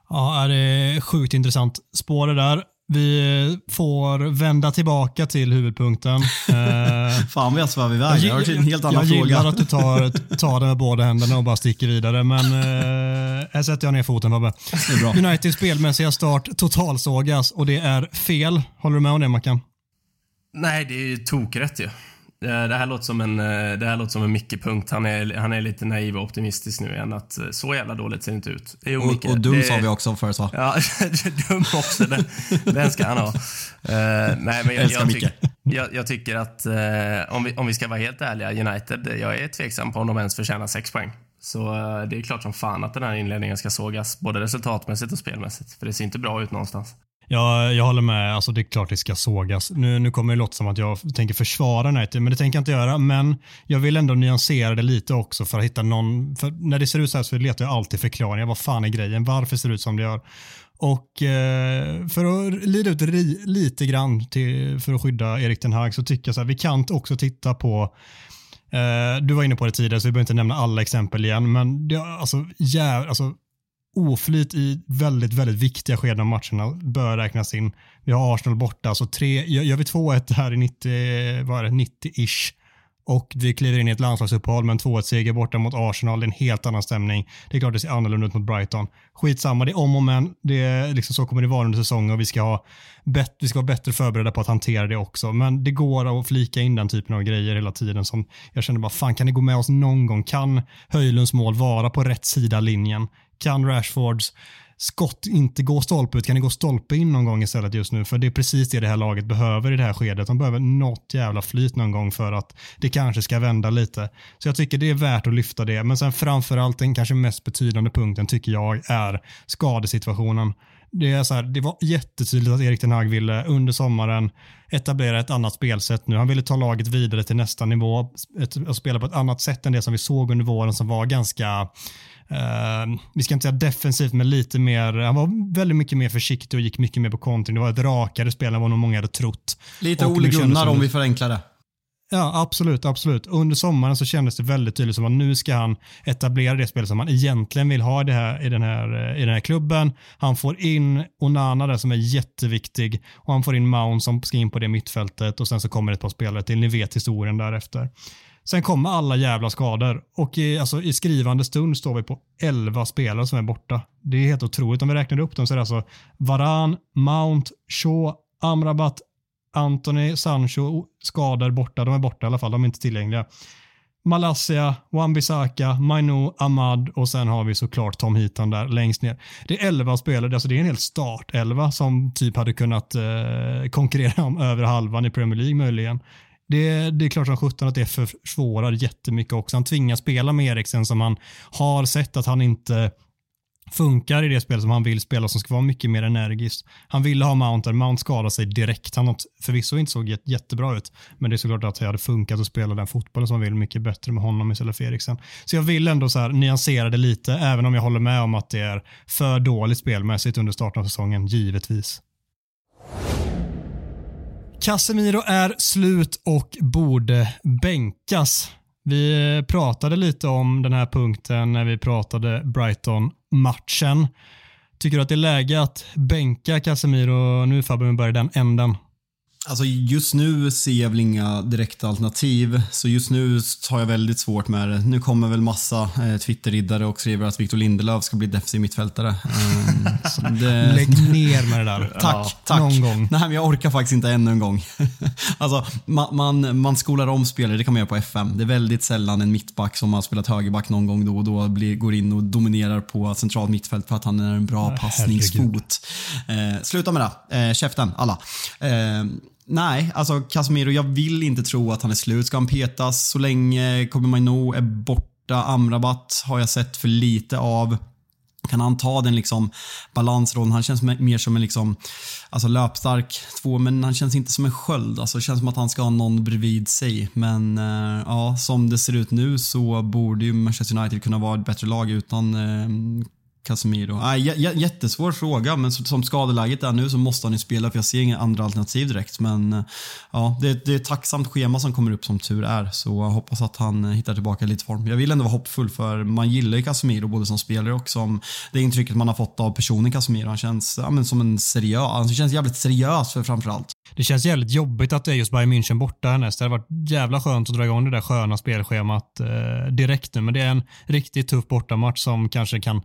Ja, det är sjukt intressant spår det där. Vi får vända tillbaka till huvudpunkten. Eh, Fan vad jag svävar iväg. Jag, har en helt annan jag fråga. Jag gillar att du tar, tar det med båda händerna och bara sticker vidare. Men eh, här sätter jag ner foten Fabbe. Uniteds spelmässiga start totalsågas och det är fel. Håller du med om det Mackan? Nej, det är ju tokrätt ju. Eh, det här låter som en, eh, det här låter som en Micke-punkt. Han är, han är lite naiv och optimistisk nu igen. Att eh, så jävla dåligt ser det inte ut. Jo, och, Micke, och dum det, sa vi också förut va? Ja, dum också. Den, den ska han ha. Uh, nej, men jag, jag, tyck, jag, jag, tycker att uh, om, vi, om vi ska vara helt ärliga, United, jag är tveksam på om de ens förtjänar sex poäng. Så uh, det är klart som fan att den här inledningen ska sågas, både resultatmässigt och spelmässigt. För det ser inte bra ut någonstans. Ja, jag håller med. Alltså, det är klart det ska sågas. Nu, nu kommer det låta som att jag tänker försvara United, men det tänker jag inte göra. Men jag vill ändå nyansera det lite också för att hitta någon... För när det ser ut så här så letar jag alltid förklaringar. Vad fan är grejen? Varför ser det ut som det gör? Och eh, för att lida ut lite grann till, för att skydda Erik Ten Hag så tycker jag så här, vi kan också titta på eh, du var inne på det tidigare så vi behöver inte nämna alla exempel igen, men det, alltså, jäv, alltså oflyt i väldigt, väldigt viktiga skeden av matcherna bör räknas in. Vi har Arsenal borta, så tre, gör vi 2-1 här i 90, vad är det, 90-ish och vi kliver in i ett landslagsuppehåll med en 2-1 seger borta mot Arsenal. Det är en helt annan stämning. Det är klart det ser annorlunda ut mot Brighton. Skitsamma, det är om och men. Det är liksom så kommer det vara under säsongen och vi ska, ha bet- vi ska vara bättre förberedda på att hantera det också. Men det går att flika in den typen av grejer hela tiden som jag känner bara, fan kan det gå med oss någon gång? Kan Höjlunds mål vara på rätt sida linjen? Kan Rashfords skott inte gå stolpe ut? Kan det gå stolpe in någon gång istället just nu? För det är precis det det här laget behöver i det här skedet. De behöver något jävla flyt någon gång för att det kanske ska vända lite. Så jag tycker det är värt att lyfta det. Men sen framförallt den kanske mest betydande punkten tycker jag är skadesituationen. Det, är så här, det var jättetydligt att Erik Ten Hag ville under sommaren etablera ett annat spelsätt nu. Han ville ta laget vidare till nästa nivå och spela på ett annat sätt än det som vi såg under våren som var ganska Uh, vi ska inte säga defensivt, men lite mer, han var väldigt mycket mer försiktig och gick mycket mer på kontring. Det var ett rakare spel än vad nog många hade trott. Lite Ole Gunnar om vi förenklar det. Ja, absolut, absolut. Under sommaren så kändes det väldigt tydligt som att nu ska han etablera det spel som han egentligen vill ha i, här, i, den, här, i den här klubben. Han får in Onana där som är jätteviktig och han får in Mount som ska in på det mittfältet och sen så kommer det ett par spelare till. Ni vet historien därefter. Sen kommer alla jävla skador och i, alltså, i skrivande stund står vi på 11 spelare som är borta. Det är helt otroligt. Om vi räknar upp dem så är det alltså Varan, Mount, Shaw, Amrabat, Anthony, Sancho, skador borta. De är borta i alla fall. De är inte tillgängliga. Malaysia, Wan-Bissaka, Mainu, Ahmad och sen har vi såklart Tom Heaton där längst ner. Det är 11 spelare, alltså det är en hel startelva som typ hade kunnat eh, konkurrera om över halvan i Premier League möjligen. Det, det är klart som sjutton att det försvårar jättemycket också. Han tvingas spela med Eriksen som han har sett att han inte funkar i det spel som han vill spela som ska vara mycket mer energiskt. Han ville ha Mount där, Mount skadade sig direkt. Han förvisso inte såg jättebra ut, men det är såklart att det hade funkat att spela den fotbollen som han vill mycket bättre med honom istället för Eriksen. Så jag vill ändå så här nyansera det lite, även om jag håller med om att det är för dåligt spelmässigt under starten av säsongen, givetvis. Casemiro är slut och borde bänkas. Vi pratade lite om den här punkten när vi pratade Brighton-matchen. Tycker du att det är läge att bänka Casemiro nu Fabbe, vi börjar den änden? Alltså just nu ser jag väl inga direkta alternativ, så just nu har jag väldigt svårt med det. Nu kommer väl massa eh, Twitter-riddare och skriver att Victor Lindelöf ska bli defensiv mittfältare. Um, det... Lägg ner med det där. tack, ja, tack. Någon gång. Nej, men jag orkar faktiskt inte ännu en gång. alltså, man, man, man skolar om spelare, det kan man göra på FM. Det är väldigt sällan en mittback som har spelat högerback någon gång då och då blir, går in och dominerar på centralt mittfält för att han är en bra passningsfot. Eh, sluta med det. Eh, käften, alla. Eh, Nej, alltså Casemiro, jag vill inte tro att han är slut. Ska han petas så länge kommer Maino är borta? Amrabat har jag sett för lite av. Kan han ta den liksom balansrollen? Han känns mer som en liksom, alltså löpstark två, men han känns inte som en sköld. Alltså, det känns som att han ska ha någon bredvid sig. Men eh, ja, som det ser ut nu så borde ju Manchester United kunna vara ett bättre lag utan eh, Casemiro? Ah, jättesvår fråga, men som skadeläget är nu så måste han ju spela för jag ser inga andra alternativ direkt. Men eh, ja, det, det är ett tacksamt schema som kommer upp som tur är, så jag hoppas att han hittar tillbaka lite form. Jag vill ändå vara hoppfull för man gillar ju Casemiro både som spelare och som det intrycket man har fått av personen Casemiro. Han känns ja, men som en seriös, han känns jävligt seriös för framförallt. Det känns jävligt jobbigt att det är just Bayern München borta härnäst. Det hade varit jävla skönt att dra igång det där sköna spelschemat eh, direkt nu, men det är en riktigt tuff bortamatch som kanske kan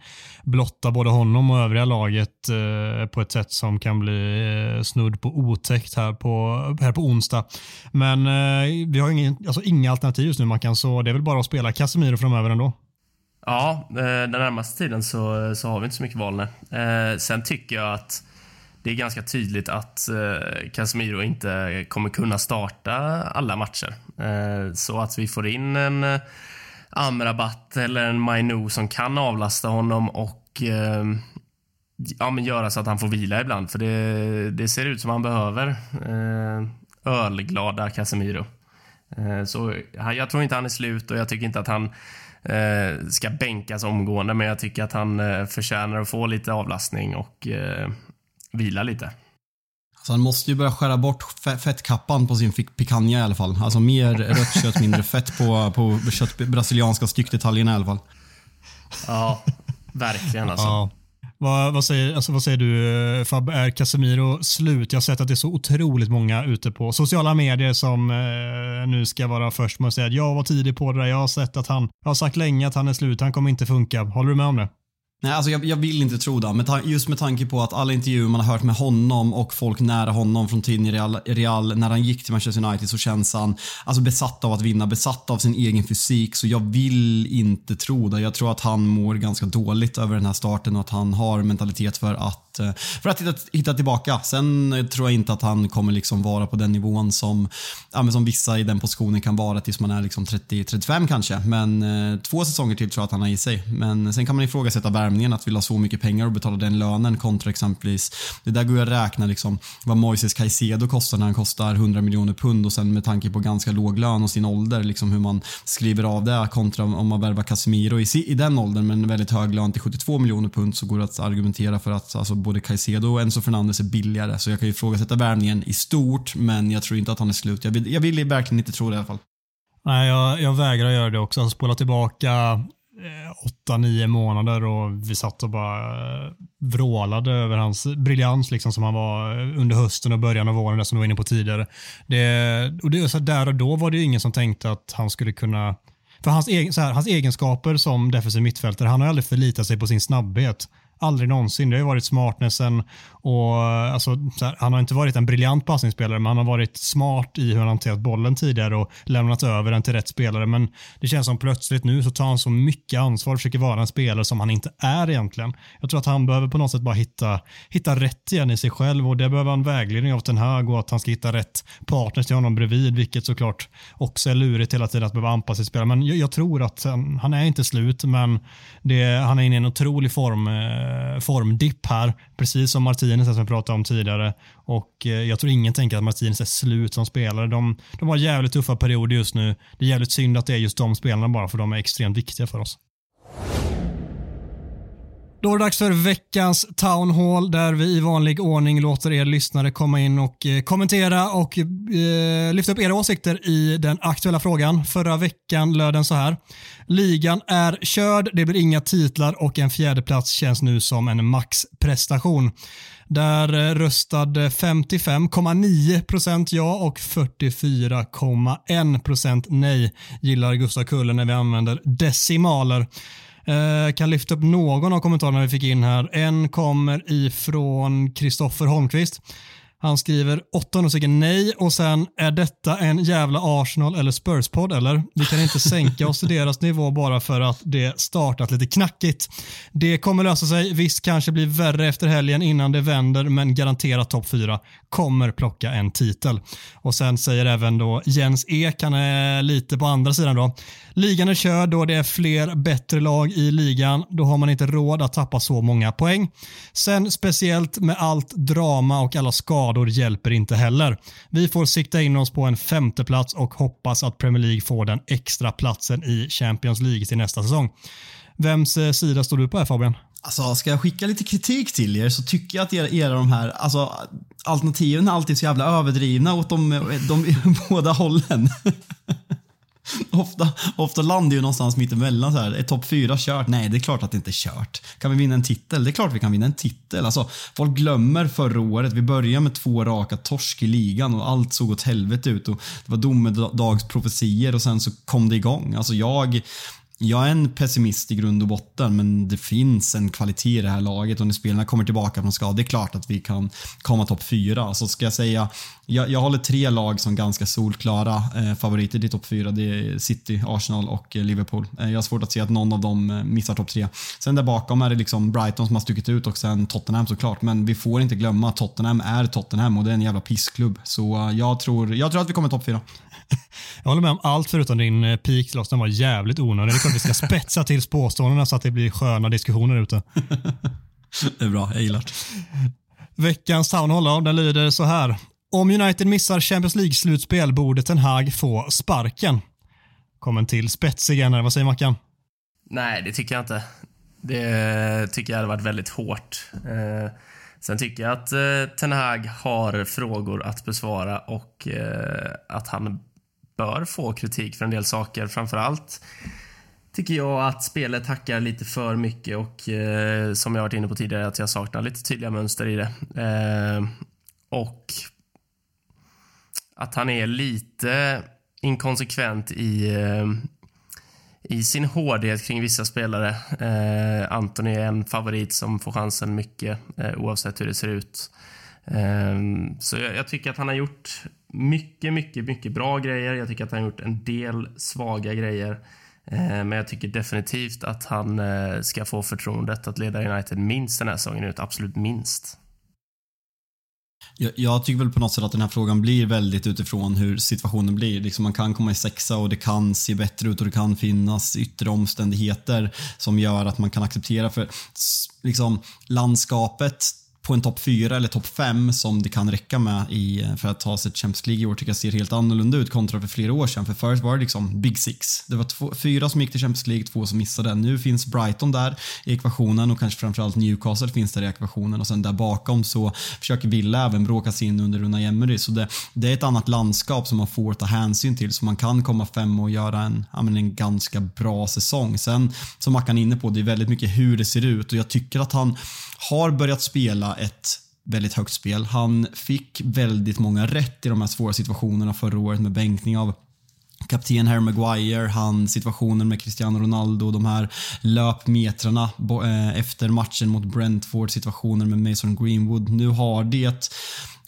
blotta både honom och övriga laget eh, på ett sätt som kan bli eh, snudd på otäckt här på, här på onsdag. Men eh, vi har ingen, alltså inga alternativ just nu man kan så det är väl bara att spela Casemiro framöver ändå. Ja, eh, den närmaste tiden så, så har vi inte så mycket val nu. Eh, sen tycker jag att det är ganska tydligt att eh, Casemiro inte kommer kunna starta alla matcher. Eh, så att vi får in en eh, Amrabat eller en Mainu som kan avlasta honom och eh, ja, men göra så att han får vila ibland. För det, det ser ut som han behöver eh, ölglada Casemiro. Eh, så jag tror inte han är slut och jag tycker inte att han eh, ska bänkas omgående men jag tycker att han eh, förtjänar att få lite avlastning och eh, vila lite. Så han måste ju börja skära bort fettkappan på sin picanha i alla fall. Alltså mer rött kött, mindre fett på, på kött, brasilianska styckdetaljerna i alla fall. Ja, verkligen alltså. Ja. Vad, vad, säger, alltså, vad säger du Fab, är Casemiro slut? Jag har sett att det är så otroligt många ute på sociala medier som eh, nu ska vara först med att säga att jag var tidig på det där. Jag har sett att han, jag har sagt länge att han är slut, han kommer inte funka. Håller du med om det? Nej, alltså jag, jag, vill inte tro det. just med tanke på att alla intervjuer man har hört med honom och folk nära honom från tiden i Real, Real, när han gick till Manchester United så känns han alltså besatt av att vinna, besatt av sin egen fysik. Så jag vill inte tro det. Jag tror att han mår ganska dåligt över den här starten och att han har mentalitet för att eh, för att hitta, hitta tillbaka. Sen eh, tror jag inte att han kommer liksom vara på den nivån som, ja, som vissa i den positionen kan vara tills man är liksom 30-35 kanske. Men eh, två säsonger till tror jag att han har i sig. Men sen kan man ifrågasätta värmningen, att vilja ha så mycket pengar och betala den lönen kontra exempelvis, det där går ju att räkna liksom vad Moises Caicedo kostar när han kostar 100 miljoner pund och sen med tanke på ganska låg lön och sin ålder, liksom hur man skriver av det kontra om man värvar Casemiro i, i den åldern med en väldigt hög lön till 72 miljoner pund så går det att argumentera för att alltså, både Caicedo och Enzo Fernandes är billigare. Så jag kan ju ifrågasätta värvningen i stort, men jag tror inte att han är slut. Jag vill, jag vill verkligen inte tro det i alla fall. Nej, jag, jag vägrar göra det också. Spola tillbaka Eh, åtta, nio månader och vi satt och bara eh, vrålade över hans briljans liksom som han var eh, under hösten och början av våren, det som du var inne på tidigare. Det, och det, så där och då var det ingen som tänkte att han skulle kunna för hans, egen, så här, hans egenskaper som defensiv mittfältare, han har aldrig förlitat sig på sin snabbhet. Aldrig någonsin. Det har ju varit smartnessen och alltså, här, han har inte varit en briljant passningsspelare men han har varit smart i hur han hanterat bollen tidigare och lämnat över den till rätt spelare. Men det känns som plötsligt nu så tar han så mycket ansvar och försöker vara en spelare som han inte är egentligen. Jag tror att han behöver på något sätt bara hitta, hitta rätt igen i sig själv och det behöver han vägledning av den här och att han ska hitta rätt partners till honom bredvid vilket såklart också är lurigt hela tiden att behöva anpassa sig spelare. Men jag, jag, tror att han, han är inte slut men det, han är inne i en otrolig form eh, eh, formdipp här, precis som Martinez som vi pratade om tidigare. Och eh, jag tror ingen tänker att Martinez är slut som spelare. De, de har jävligt tuffa perioder just nu. Det är jävligt synd att det är just de spelarna bara, för de är extremt viktiga för oss. Då är det dags för veckans Town Hall där vi i vanlig ordning låter er lyssnare komma in och eh, kommentera och eh, lyfta upp era åsikter i den aktuella frågan. Förra veckan löd den så här. Ligan är körd, det blir inga titlar och en fjärdeplats känns nu som en maxprestation. Där eh, röstade 55,9% ja och 44,1% nej gillar Gustav Kulle när vi använder decimaler. Eh, kan lyfta upp någon av kommentarerna vi fick in här. En kommer ifrån Kristoffer Holmqvist. Han skriver 800 stycken nej och sen är detta en jävla Arsenal eller Spurs-podd eller? Vi kan inte sänka oss till deras nivå bara för att det startat lite knackigt. Det kommer lösa sig. Visst kanske blir värre efter helgen innan det vänder men garanterat topp 4 kommer plocka en titel. Och sen säger även då Jens Ek, han är lite på andra sidan då. Ligan är körd då det är fler bättre lag i ligan. Då har man inte råd att tappa så många poäng. Sen speciellt med allt drama och alla skador hjälper inte heller. Vi får sikta in oss på en femteplats och hoppas att Premier League får den extra platsen i Champions League till nästa säsong. Vems eh, sida står du på här Fabian? Alltså, ska jag skicka lite kritik till er så tycker jag att era, era de här alltså, alternativen är alltid så jävla överdrivna åt de, de, de båda hållen. Ofta, ofta landar ju någonstans mittemellan. Så här. Är topp fyra kört? Nej, det är klart att det inte är kört. Kan vi vinna en titel? Det är klart vi kan vinna en titel. Alltså, folk glömmer förra året. Vi började med två raka torsk i ligan och allt såg åt helvete ut. Och det var domedagsprofetier och sen så kom det igång. Alltså jag, jag är en pessimist i grund och botten, men det finns en kvalitet i det här laget och när spelarna kommer tillbaka från skada, det är klart att vi kan komma topp fyra. Så ska jag säga, jag, jag håller tre lag som ganska solklara eh, favoriter till topp fyra. Det är City, Arsenal och eh, Liverpool. Eh, jag har svårt att se att någon av dem eh, missar topp tre. Sen där bakom är det liksom Brighton som har stuckit ut och sen Tottenham såklart. Men vi får inte glömma att Tottenham är Tottenham och det är en jävla pissklubb. Så eh, jag, tror, jag tror att vi kommer topp fyra. Jag håller med om allt förutom din eh, peak Den var jävligt onödig. Det är klart vi ska spetsa till påståendena så att det blir sköna diskussioner ute. det är bra, jag gillar det. Veckans Town den lyder så här. Om United missar Champions League-slutspel borde Ten Hag få sparken. Kom en till spetsig här. Vad säger Mackan? Nej, det tycker jag inte. Det tycker jag hade varit väldigt hårt. Eh, sen tycker jag att eh, Ten Hag har frågor att besvara och eh, att han bör få kritik för en del saker. Framförallt tycker jag att spelet hackar lite för mycket och eh, som jag varit inne på tidigare att jag saknar lite tydliga mönster i det. Eh, och att han är lite inkonsekvent i, eh, i sin hårdhet kring vissa spelare. Eh, Anthony är en favorit som får chansen mycket eh, oavsett hur det ser ut. Eh, så jag, jag, tycker att han har gjort mycket, mycket, mycket bra grejer. Jag tycker att han har gjort en del svaga grejer. Eh, men jag tycker definitivt att han eh, ska få förtroendet att leda United minst den här säsongen ut. Absolut minst. Jag, jag, tycker väl på något sätt att den här frågan blir väldigt utifrån hur situationen blir. Liksom man kan komma i sexa och det kan se bättre ut och det kan finnas yttre omständigheter som gör att man kan acceptera för liksom landskapet på en topp 4 eller topp 5 som det kan räcka med i, för att ta sig till Champions League i år tycker jag ser helt annorlunda ut kontra för flera år sedan. För förut var det liksom Big Six. Det var två, fyra som gick till Champions League, två som missade. Nu finns Brighton där i ekvationen och kanske framförallt Newcastle finns där i ekvationen och sen där bakom så försöker Villa även bråka sig in under Unai Emery. Så det, det, är ett annat landskap som man får ta hänsyn till så man kan komma fem och göra en, en ganska bra säsong. Sen som Mackan är inne på, det är väldigt mycket hur det ser ut och jag tycker att han har börjat spela ett väldigt högt spel. Han fick väldigt många rätt i de här svåra situationerna förra året med bänkning av kapten Harry Maguire, han situationen med Cristiano Ronaldo, de här löpmetrarna eh, efter matchen mot Brentford, situationen med Mason Greenwood. Nu har det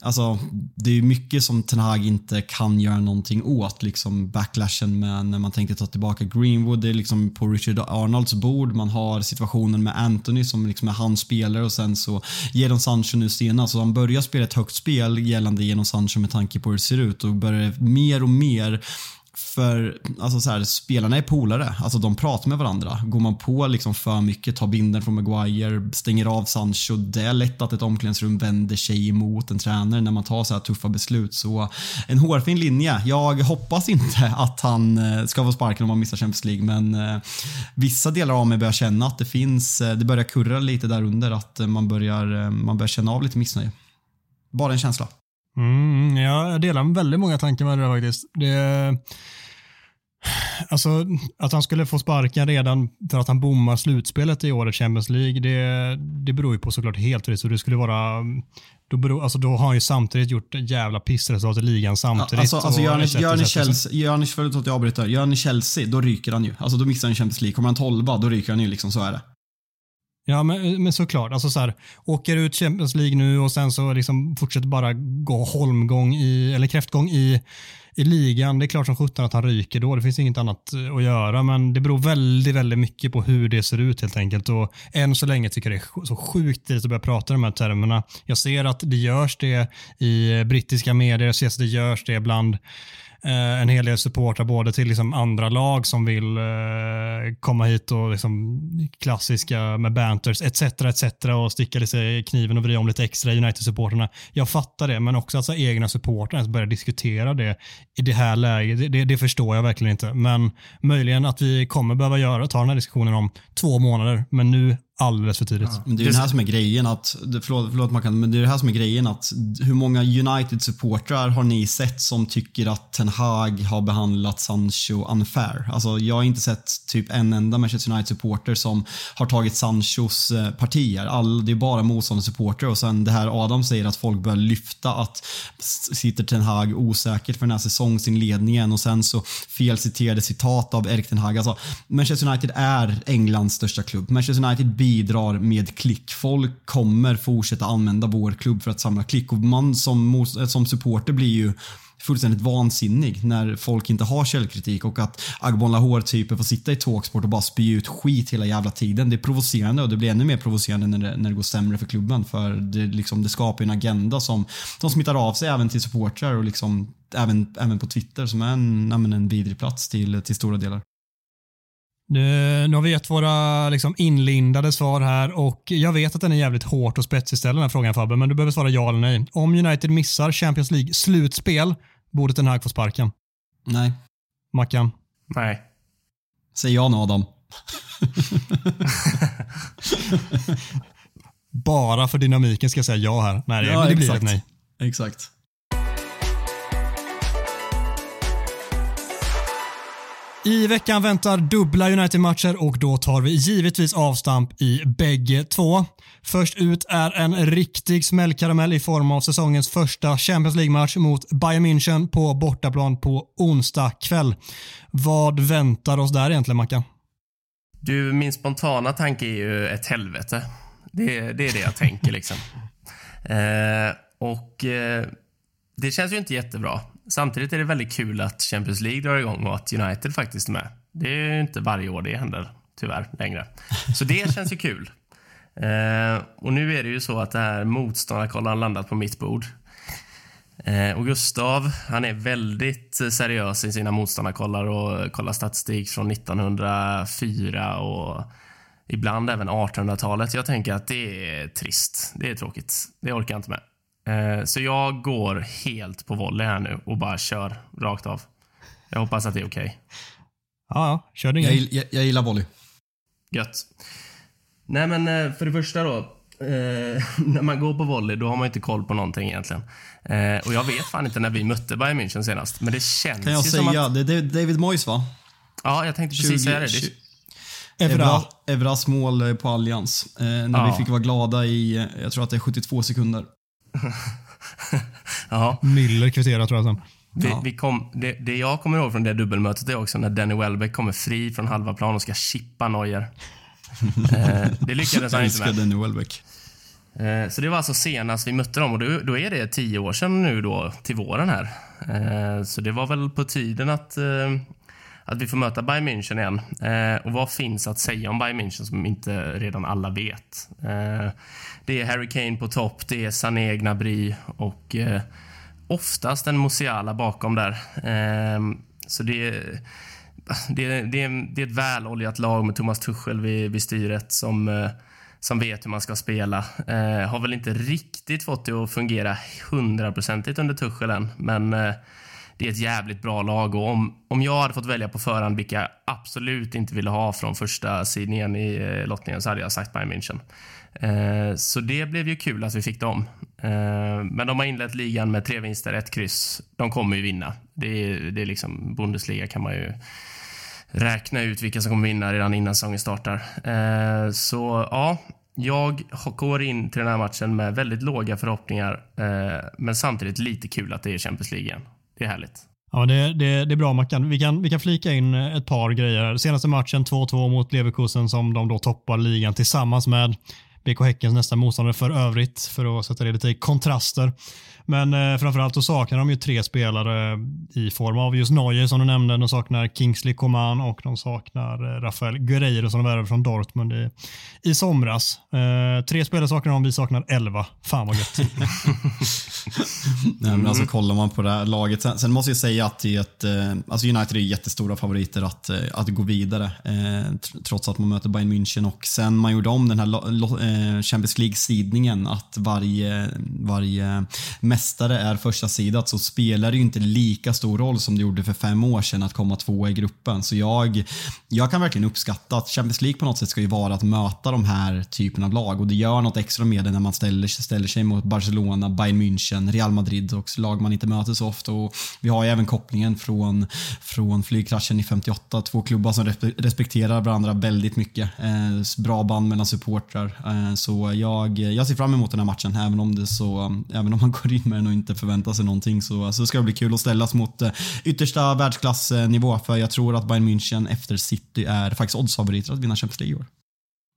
Alltså, det är mycket som Ten Hag inte kan göra någonting åt. Liksom backlashen med när man tänkte ta tillbaka Greenwood. Det är liksom på Richard Arnolds bord. Man har situationen med Anthony som liksom är hans spelare och sen så Jadon Sancho nu senast. Så han börjar spela ett högt spel gällande Jadon Sancho med tanke på hur det ser ut och börjar mer och mer för alltså så här, spelarna är polare. Alltså de pratar med varandra. Går man på liksom för mycket, tar binden från Maguire, stänger av Sancho. Det är lätt att ett omklädningsrum vänder sig emot en tränare när man tar så här tuffa beslut. Så en hårfin linje. Jag hoppas inte att han eh, ska få sparken om han missar Champions League, men eh, vissa delar av mig börjar känna att det finns, eh, det börjar kurra lite där under, att man börjar, man börjar känna av lite missnöje. Bara en känsla. Mm, jag delar väldigt många tankar med det där faktiskt. Det, alltså, att han skulle få sparken redan för att han bommar slutspelet i årets Champions League, det, det beror ju på såklart helt och det skulle vara då, beror, alltså då har han ju samtidigt gjort jävla pissresultat i ligan samtidigt. Alltså, alltså gör, ni, gör, ni Chelsea, gör ni, förlåt att jag avbryter, gör ni Chelsea, då ryker han ju. Alltså då missar han Champions League. Kommer han tolva, då ryker han ju liksom, så är det. Ja, men, men såklart. Alltså så här, åker ut Champions League nu och sen så liksom fortsätter bara gå holmgång i, eller kräftgång i, i ligan. Det är klart som sjutton att han ryker då. Det finns inget annat eh, att göra, men det beror väldigt, väldigt mycket på hur det ser ut helt enkelt. Och än så länge tycker jag det är så sjukt tidigt att börja prata de här termerna. Jag ser att det görs det i eh, brittiska medier, jag ser att det görs det bland Eh, en hel del supportrar både till liksom andra lag som vill eh, komma hit och liksom klassiska med banters etc. etc. och sticka lite kniven och vrida om lite extra United-supporterna. Jag fattar det, men också alltså egna supportrar börjar diskutera det i det här läget, det, det, det, förstår jag verkligen inte. Men möjligen att vi kommer behöva göra, ta den här diskussionen om två månader, men nu alldeles för tidigt. Ja, men det är det här som är grejen att, förlåt, förlåt Mackan, men det är det här som är grejen att hur många United-supportrar har ni sett som tycker att Ten Hag har behandlat Sancho unfair? Alltså jag har inte sett typ en enda Manchester United-supporter som har tagit Sanchos eh, partier. All, det är bara motståndarsupportrar och sen det här Adam säger att folk börjar lyfta att sitter Ten Hag osäkert för den här säsongsinledningen och sen så felciterade citat av Erik Ten Hag. Alltså Manchester United är Englands största klubb. Manchester United bidrar med klick. Folk kommer fortsätta använda vår klubb för att samla klick och man som, eh, som supporter blir ju fullständigt vansinnig när folk inte har källkritik och att Agbon Lahore-typer får sitta i talksport och bara spy ut skit hela jävla tiden. Det är provocerande och det blir ännu mer provocerande när det, när det går sämre för klubben för det, liksom, det skapar en agenda som, som smittar av sig även till supportrar och liksom även, även på Twitter som är en, en vidrig plats till, till stora delar. Nu, nu har vi gett våra liksom, inlindade svar här och jag vet att den är jävligt hårt och spetsig ställa den här frågan Fabbe, men du behöver svara ja eller nej. Om United missar Champions League slutspel, borde den här få sparken? Nej. Mackan? Nej. Säg ja nu Adam. Bara för dynamiken ska jag säga ja här. Nej, det, ja, det blir ett nej. Exakt. I veckan väntar dubbla United-matcher och då tar vi givetvis avstamp i bägge två. Först ut är en riktig smällkaramell i form av säsongens första Champions League-match mot Bayern München på bortaplan på onsdag kväll. Vad väntar oss där egentligen, Mackan? Du, min spontana tanke är ju ett helvete. Det, det är det jag tänker liksom. Eh, och eh, det känns ju inte jättebra. Samtidigt är det väldigt kul att Champions League drar igång och att United faktiskt är med. Det är ju inte varje år det händer, tyvärr, längre. Så det känns ju kul. Eh, och nu är det ju så att det här motståndarkollen har landat på mitt bord. Eh, och Gustav, han är väldigt eh, seriös i sina motståndarkollar och kollar statistik från 1904 och ibland även 1800-talet. Jag tänker att det är trist. Det är tråkigt. Det orkar jag inte med. Eh, så jag går helt på volley här nu och bara kör rakt av. Jag hoppas att det är okej. Okay. Ja, ja, kör din jag, jag, jag gillar volley. Gött. Nej, men eh, för det första då. Eh, när man går på volley, då har man inte koll på någonting egentligen. Eh, och jag vet fan inte när vi mötte Bayern München senast, men det känns Kan jag ju säga, som att... det är David Moyes va? Ja, jag tänkte precis 20, säga det. det... Evra. Evras mål på Allians. Eh, när ja. vi fick vara glada i, eh, jag tror att det är 72 sekunder. Ja. Müller kvitterar tror jag sen. Vi, ja. vi kom, det, det, jag kommer ihåg från det dubbelmötet är också när Danny Welbeck kommer fri från halva plan och ska chippa Neuer. eh, det lyckades han inte med. Danny Welbeck. Eh, så det var alltså senast vi mötte dem och då, då, är det tio år sedan nu då till våren här. Eh, så det var väl på tiden att, eh, att vi får möta Bayern München igen. Eh, och vad finns att säga om Bayern München som inte redan alla vet? Eh, det är Harry Kane på topp, det är Sané Gnabry och eh, oftast en Musiala bakom där. Eh, Så det är, det, är, det, är, det är ett väloljat lag med Thomas Tuchel vid, vid styret som, eh, som vet hur man ska spela. Eh, har väl inte riktigt fått det att fungera hundraprocentigt under Tuchel än, men eh, det är ett jävligt bra lag. Och om, om jag hade fått välja på förhand vilka jag absolut inte ville ha från första sidningen i eh, lottningen så hade jag sagt Bayern München. Eh, så det blev ju kul att vi fick dem. Eh, men de har inlett ligan med tre vinster, ett kryss. De kommer ju vinna. Det är, det är liksom Bundesliga kan man ju räkna ut vilka som kommer vinna redan innan säsongen startar. Eh, så ja, jag går in till den här matchen med väldigt låga förhoppningar, eh, men samtidigt lite kul att det är Champions League igen. Det är härligt. Ja, det, det, det är bra Mackan. Vi kan, vi kan flika in ett par grejer. Senaste matchen 2-2 mot Leverkusen som de då toppar ligan tillsammans med BK Häckens nästa motståndare för övrigt för att sätta det lite i kontraster. Men eh, framförallt så saknar de ju tre spelare i form av just Neuer som du nämnde. De saknar Kingsley Coman och de saknar eh, Rafael Guerreiro som de värvade från Dortmund i, i somras. Eh, tre spelare saknar de, vi saknar elva. Fan vad gött. Nej, men alltså, kollar man på det här laget. Sen, sen måste jag säga att det är ett, eh, alltså United är jättestora favoriter att, eh, att gå vidare. Eh, trots att man möter Bayern München. Och sen man gjorde om den här eh, Champions League-sidningen, att varje, varje mästare är första sidat så spelar det ju inte lika stor roll som det gjorde för fem år sedan att komma tvåa i gruppen. Så jag, jag kan verkligen uppskatta att Champions League på något sätt ska ju vara att möta de här typen av lag och det gör något extra med det när man ställer, ställer sig mot Barcelona, Bayern München, Real Madrid och lag man inte möter så ofta. Och vi har ju även kopplingen från, från flygkraschen i 58. Två klubbar som respekterar varandra väldigt mycket. Eh, bra band mellan supportrar. Eh, så jag, jag ser fram emot den här matchen även om, det så, även om man går in med den och inte förväntar sig någonting så, så ska det bli kul att ställas mot eh, yttersta världsklassnivå för jag tror att Bayern München efter City är faktiskt oddsfavoriter att vinna Champions League i år.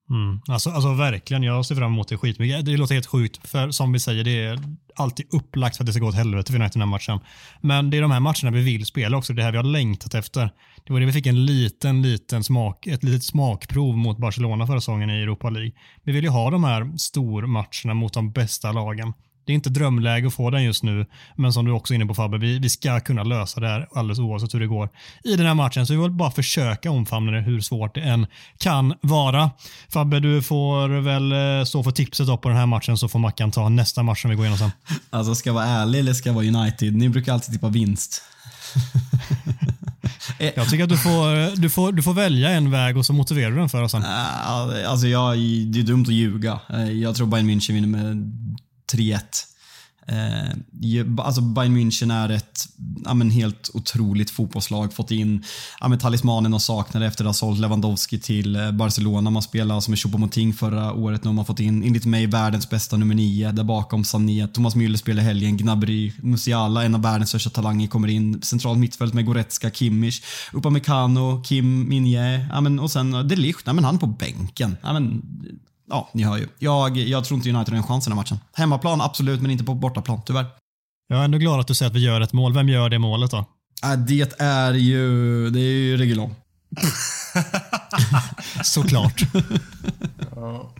Mm. Alltså, alltså verkligen, jag ser fram emot det skitmycket. Det låter helt sjukt, för som vi säger, det är alltid upplagt för att det ska gå åt helvete för United den här matchen. Men det är de här matcherna vi vill spela också, det här vi har längtat efter. Det var det vi fick en liten, liten smak, ett litet smakprov mot Barcelona förra säsongen i Europa League. Vi vill ju ha de här stormatcherna mot de bästa lagen. Det är inte drömläge att få den just nu, men som du också är inne på Fabbe, vi, vi ska kunna lösa det här alldeles oavsett hur det går i den här matchen. Så vi vill bara försöka omfamna det hur svårt det än kan vara. Fabbe, du får väl eh, stå för tipset på den här matchen så får Mackan ta nästa match som vi går igenom sen. Alltså ska jag vara ärlig eller ska jag vara United? Ni brukar alltid tippa vinst. jag tycker att du får, du, får, du får välja en väg och så motiverar du den för oss sen. Alltså jag, det är dumt att ljuga. Eh, jag tror Bayern München vinner med 3-1. Eh, alltså Bayern München är ett ja, men helt otroligt fotbollslag. Fått in ja, men talismanen de saknade efter att ha sålt Lewandowski till eh, Barcelona. Man spelade som alltså, Choupo-Moting förra året. Nu har man fått in, enligt mig, världens bästa nummer 9. Där bakom Sané, Thomas Müller spelar helgen, Gnabry, Musiala, en av världens största talanger, kommer in. Centralt mittfält med Goretzka, Kimmich, Upamecano, Kim Minje ja, men, och sen De Ligt. Ja, men han på bänken. Ja, men, ja, ni hör ju. Jag, jag tror inte United har en chans i den här matchen. Hemmaplan, absolut, men inte på bortaplan, tyvärr. Jag är ändå glad att du säger att vi gör ett mål. Vem gör det målet då? Äh, det är ju, det är ju Reguilon. Såklart. ja.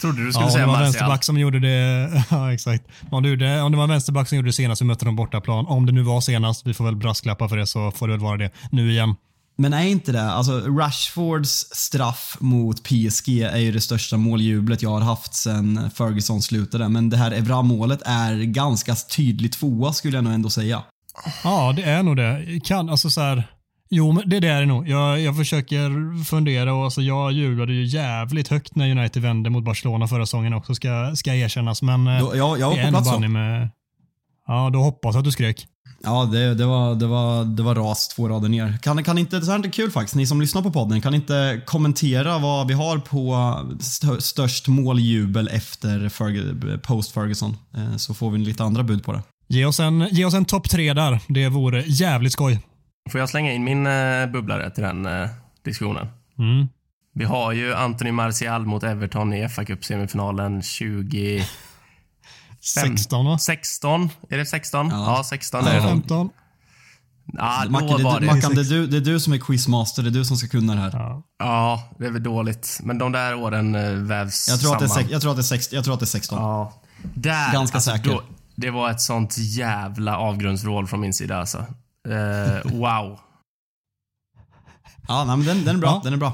Trodde du skulle ja, säga Martial. vänsterback som gjorde det. Ja, exakt. Om det, gjorde, om det var vänsterback som gjorde det senast vi mötte dem bortaplan. Om det nu var senast, vi får väl brasklappa för det så får det väl vara det nu igen. Men är inte det, alltså Rashfords straff mot PSG är ju det största måljublet jag har haft sen Ferguson slutade. Men det här Evra-målet är ganska tydligt tvåa skulle jag nog ändå säga. Ja, det är nog det. Kan, alltså så här, Jo, men det, det är det nog. Jag, jag försöker fundera och alltså jag jublade ju jävligt högt när United vände mot Barcelona förra säsongen också, ska, ska erkännas. Men eh, då, ja, jag var på plats. Med, ja, då hoppas jag att du skrek. Ja, det, det, var, det, var, det var ras två rader ner. Kan, kan inte, det här är kul faktiskt, ni som lyssnar på podden, kan inte kommentera vad vi har på störst måljubel efter Ferg, post Ferguson? Eh, så får vi lite andra bud på det. Ge oss en, ge oss en topp tre där. Det vore jävligt skoj. Får jag slänga in min uh, bubblare till den uh, diskussionen? Mm. Vi har ju Anthony Martial mot Everton i fa Cup semifinalen 20... 16 va? 16, är det 16? Ja, ja 16 ja, är det 15. Ja, då Macke, var det. Mackan, det, är du, det är du som är quizmaster, det är du som ska kunna det här. Ja, ja det är väl dåligt. Men de där åren äh, vävs jag tror samman. Att det är, jag, tror att det är 16, jag tror att det är 16. Ja. Där, Ganska alltså, säker. Då, det var ett sånt jävla avgrundsvrål från min sida alltså. Uh, wow. Ja, nej, men den, den är bra. Ja. Den är bra.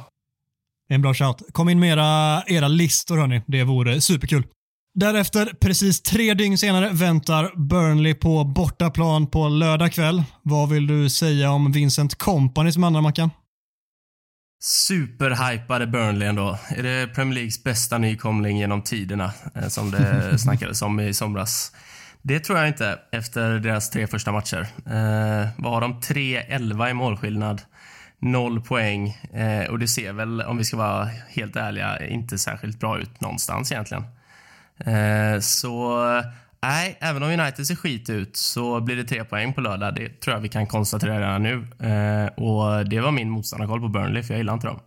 En bra shout. Kom in med era, era listor hörni. Det vore superkul. Därefter, precis tre dygn senare, väntar Burnley på bortaplan på lördag kväll. Vad vill du säga om Vincent Company som andra Mackan? Superhypade Burnley ändå. Är det Premier Leagues bästa nykomling genom tiderna, eh, som det snackades om i somras? Det tror jag inte efter deras tre första matcher. Eh, vad har de? 3-11 i målskillnad. Noll poäng. Eh, och det ser väl, om vi ska vara helt ärliga, inte särskilt bra ut någonstans egentligen. Eh, så nej, även om United ser skit ut så blir det tre poäng på lördag. Det tror jag vi kan konstatera redan nu. Eh, och det var min motståndarkoll på Burnley, för jag gillar inte dem.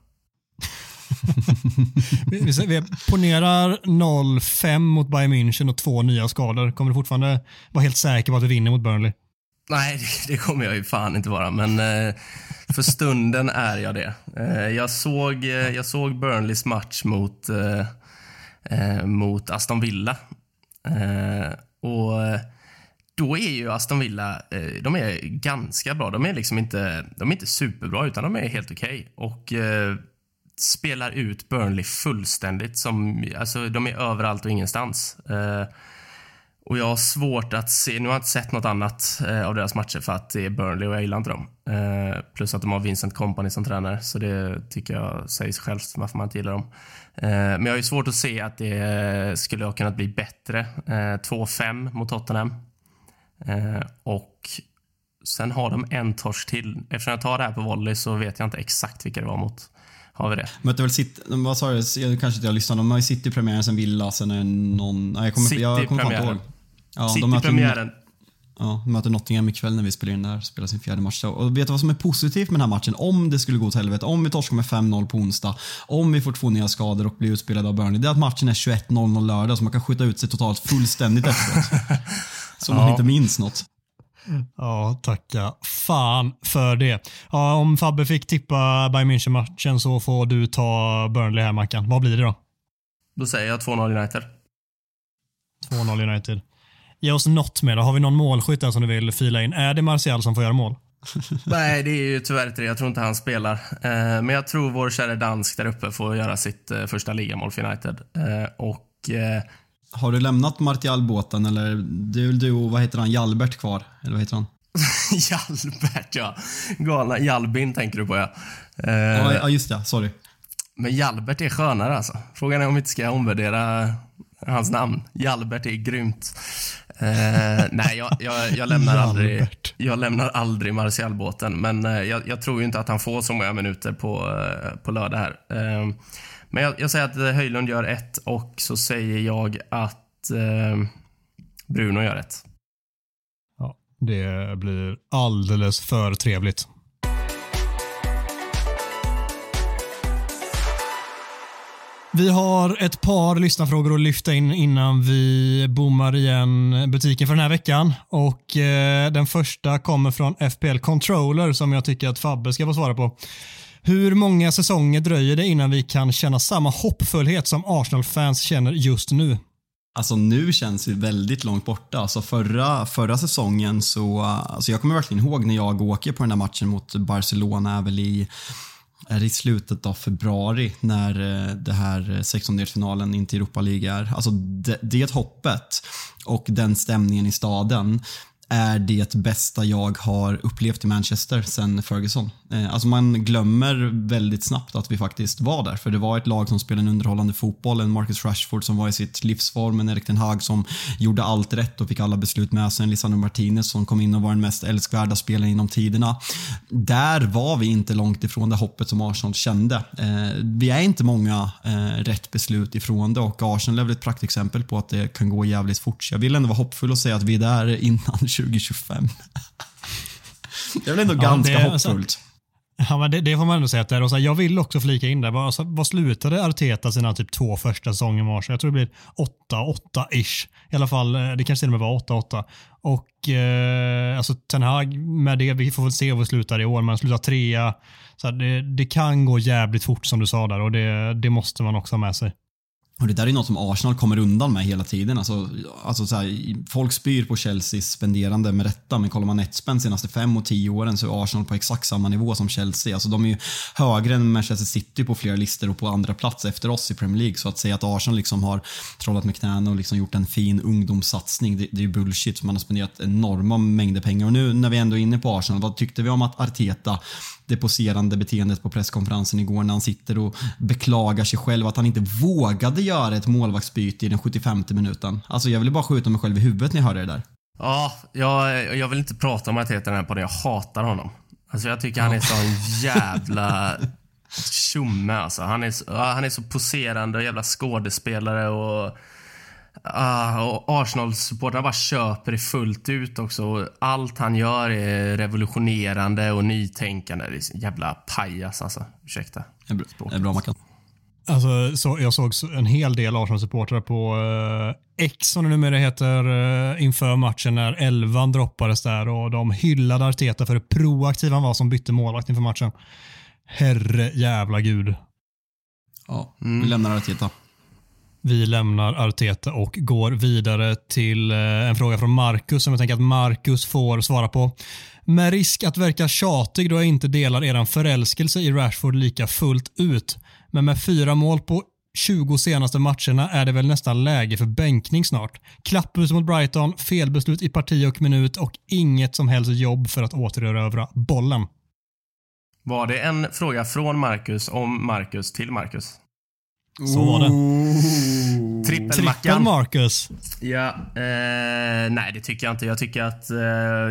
Vi, vi, ponerar 0-5 mot Bayern München och två nya skador. Kommer du fortfarande vara helt säker på att vi vinner mot Burnley? Nej, det, kommer jag ju fan inte vara, men eh, för stunden är jag det. Jag, såg, jag såg Burnleys match mot, eh, mot Aston Villa. Eh, och då är ju Aston Villa, eh, de är ganska bra. De är liksom inte, de är inte superbra, utan de är helt okej. Och eh, spelar ut Burnley fullständigt. Som, alltså, de är överallt och ingenstans. Eh, och jag har svårt att se, nu har jag inte sett något annat eh, av deras matcher för att det är Burnley och jag gillar inte dem. Eh, plus att de har Vincent Company som tränare, så det tycker jag säger sig självt varför man inte gillar dem. Eh, men jag har ju svårt att se att det skulle ha kunnat bli bättre. Eh, 2-5 mot Tottenham. Eh, och sen har de en torsk till. Eftersom jag tar det här på volley så vet jag inte exakt vilka det var mot. Har vi det? Mötte väl City, vad sa du? Jag kanske inte jag lyssnade. De har ju City-premiären sen Villa, sen är någon... Nej, jag kommer, jag kommer fan inte ihåg. Ja, City-premiären. Ja, de möter Nottingham ikväll när vi spelar in det här. Spelar sin fjärde match. Och vet du vad som är positivt med den här matchen? Om det skulle gå åt helvete, om vi torskar med 5-0 på onsdag, om vi får två nya skador och blir utspelade av Burnley. Det är att matchen är 21.00 lördag så man kan skjuta ut sig totalt fullständigt efteråt. Så man Ja. inte minns något. Ja, tacka fan för det. Ja, om Fabbe fick tippa Bayern München-matchen så får du ta Burnley här Mackan. Vad blir det då? Då säger jag 2-0 United. 2-0 United. Ge oss något mer. Har vi någon målskytt där som du vill fila in? Är det Martial som får göra mål? Nej, det är ju tyvärr inte det. Jag tror inte han spelar. Eh, men jag tror vår kära dansk där uppe får göra sitt eh, första ligamål för United. Eh, och Har du lämnat Martial-båten eller det är väl du och vad heter han, Jalbert kvar? Eller vad heter han? Jalbert, ja. Galna Jalbin tänker du på, ja. Eh, Ja, ja, just det. Sorry. Men Jalbert är skönare alltså. Frågan är om vi inte ska omvärdera hans namn. Jalbert är grymt. Eh, nej, jag, jag, jag, lämnar aldrig, jag lämnar aldrig Martial-båten. Men eh, jag, jag tror ju inte att han får så många minuter på, eh, på lördag här. Eh, men jag, jag säger att eh, Höjlund gör ett och så säger jag att eh, Bruno gör ett. Ja, det blir alldeles för trevligt. Vi har ett par lyssnarfrågor att lyfta in innan vi bommar igen butiken för den här veckan. Och eh, Den första kommer från FPL Controller som jag tycker att Fabbe ska få svara på. Hur många säsonger dröjer det innan vi kan känna samma hoppfullhet som Arsenal-fans känner just nu? Alltså nu känns det väldigt långt borta. Alltså förra, förra säsongen så, alltså jag kommer verkligen ihåg när jag åker på den där matchen mot Barcelona är väl i, är det i slutet av februari när eh, det här 16-delsfinalen in till Europa League är. Alltså det, det hoppet och den stämningen i staden är det bästa jag har upplevt i Manchester sen Ferguson. Eh, alltså man glömmer väldigt snabbt att vi faktiskt var där. För det var ett lag som spelade en underhållande fotboll. En Marcus Rashford som var i sitt livsform. En Erik Ten Hag som gjorde allt rätt och fick alla beslut med sig. En Lisandro Martinez som kom in och var den mest älskvärda spelaren inom tiderna. Där var vi inte långt ifrån det hoppet som Arsenal kände. Eh, vi är inte många eh, rätt beslut ifrån det och Arsenal är väl ett praktexempel på att det kan gå jävligt fort. Så jag vill ändå vara hoppfull och säga att vi är där innan 2025. Det är väl ändå Ja, ganska hoppfullt. Ja, men det, det får man ändå säga att det är. Och så här, jag vill också flika in där. Vad, alltså, vad slutade Arteta sina typ två första säsonger med Arsenal? Jag tror det blir 8-8-ish. I alla fall, eh, det kanske till och med var 8-8. Och eh, alltså Ten Hag med det, vi får väl se hur vi slutar i år, men slutar trea. Så här, det, det kan gå jävligt fort som du sa där och det, det måste man också ha med sig. Och det där är något som Arsenal kommer undan med hela tiden. Alltså, alltså så här, folk spyr på Chelseas spenderande med rätta, men kollar man netspend senaste fem och tio åren så är Arsenal på exakt samma nivå som Chelsea. Alltså, de är ju högre än Manchester City på flera listor och på andra plats efter oss i Premier League. Så att säga att Arsenal liksom har trollat med knäna och liksom gjort en fin ungdomssatsning, det, det är ju bullshit. Man har spenderat enorma mängder pengar. Och nu när vi ändå är inne på Arsenal, vad tyckte vi om att Arteta det poserande beteendet på presskonferensen igår när han sitter och beklagar sig själv att han inte vågade göra ett målvaktsbyte i den 75 minuten. Alltså jag ville bara skjuta mig själv i huvudet när jag hörde det där. Ja, jag, jag vill inte prata om Arteta den här podden. Jag hatar honom. Alltså jag tycker han är sån jävla tjomme alltså. Han är, så, han är så poserande och jävla skådespelare och Ah, och Arsenal-supportrarna bara köper det fullt ut också. Allt han gör är revolutionerande och nytänkande. Det är jävla pajas alltså. Ursäkta. Det är bra, det är bra Mackan. Alltså, så, jag såg en hel del Arsenal-supportrar på eh, X, som det numera heter, eh, inför matchen när elvan droppades där och de hyllade Arteta för hur proaktiv han var som bytte målvakt inför matchen. Herre jävla gud. Ja, vi lämnar Arteta. Vi lämnar Arteta och går vidare till eh, en fråga från Marcus som jag tänker att Marcus får svara på. Med risk att verka tjatig då jag inte delar eran förälskelse i Rashford lika fullt ut. Men med fyra mål på 20 senaste matcherna är det väl nästan läge för bänkning snart. Klapphus mot Brighton, felbeslut i parti och minut och inget som helst jobb för att återerövra bollen. Var det en fråga från Marcus om Marcus till Marcus? Så var det. Trippelmackan. Trippel Marcus. Ja, eh, nej det tycker jag inte. Jag tycker, att, eh,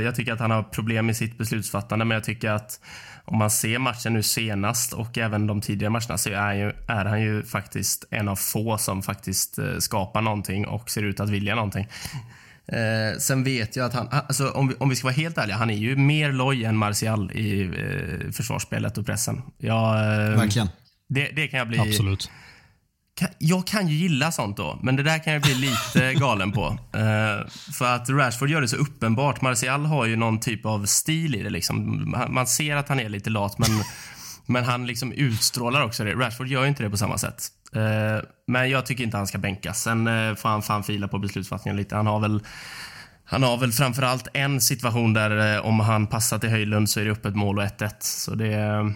jag tycker att han har problem med sitt beslutsfattande, men jag tycker att om man ser matchen nu senast och även de tidigare matcherna så är han ju, är han ju faktiskt en av få som faktiskt eh, skapar någonting och ser ut att vilja någonting. Eh, sen vet jag att han, alltså, om, vi, om vi ska vara helt ärliga, han är ju mer loj än Martial i eh, försvarsspelet och pressen. Jag, eh, Verkligen. Det, det kan jag bli... Absolut. Jag kan ju gilla sånt då, men det där kan jag bli lite galen på. Uh, för att Rashford gör det så uppenbart. Martial har ju någon typ av stil i det. Liksom. Man ser att han är lite lat, men, men han liksom utstrålar också det. Rashford gör ju inte det på samma sätt. Uh, men jag tycker inte han ska bänkas. Sen uh, får han fan fila på beslutsfattningen lite. Han har väl han har väl framförallt en situation där om han passar till Höjlund så är det öppet mål och 1-1. Så det,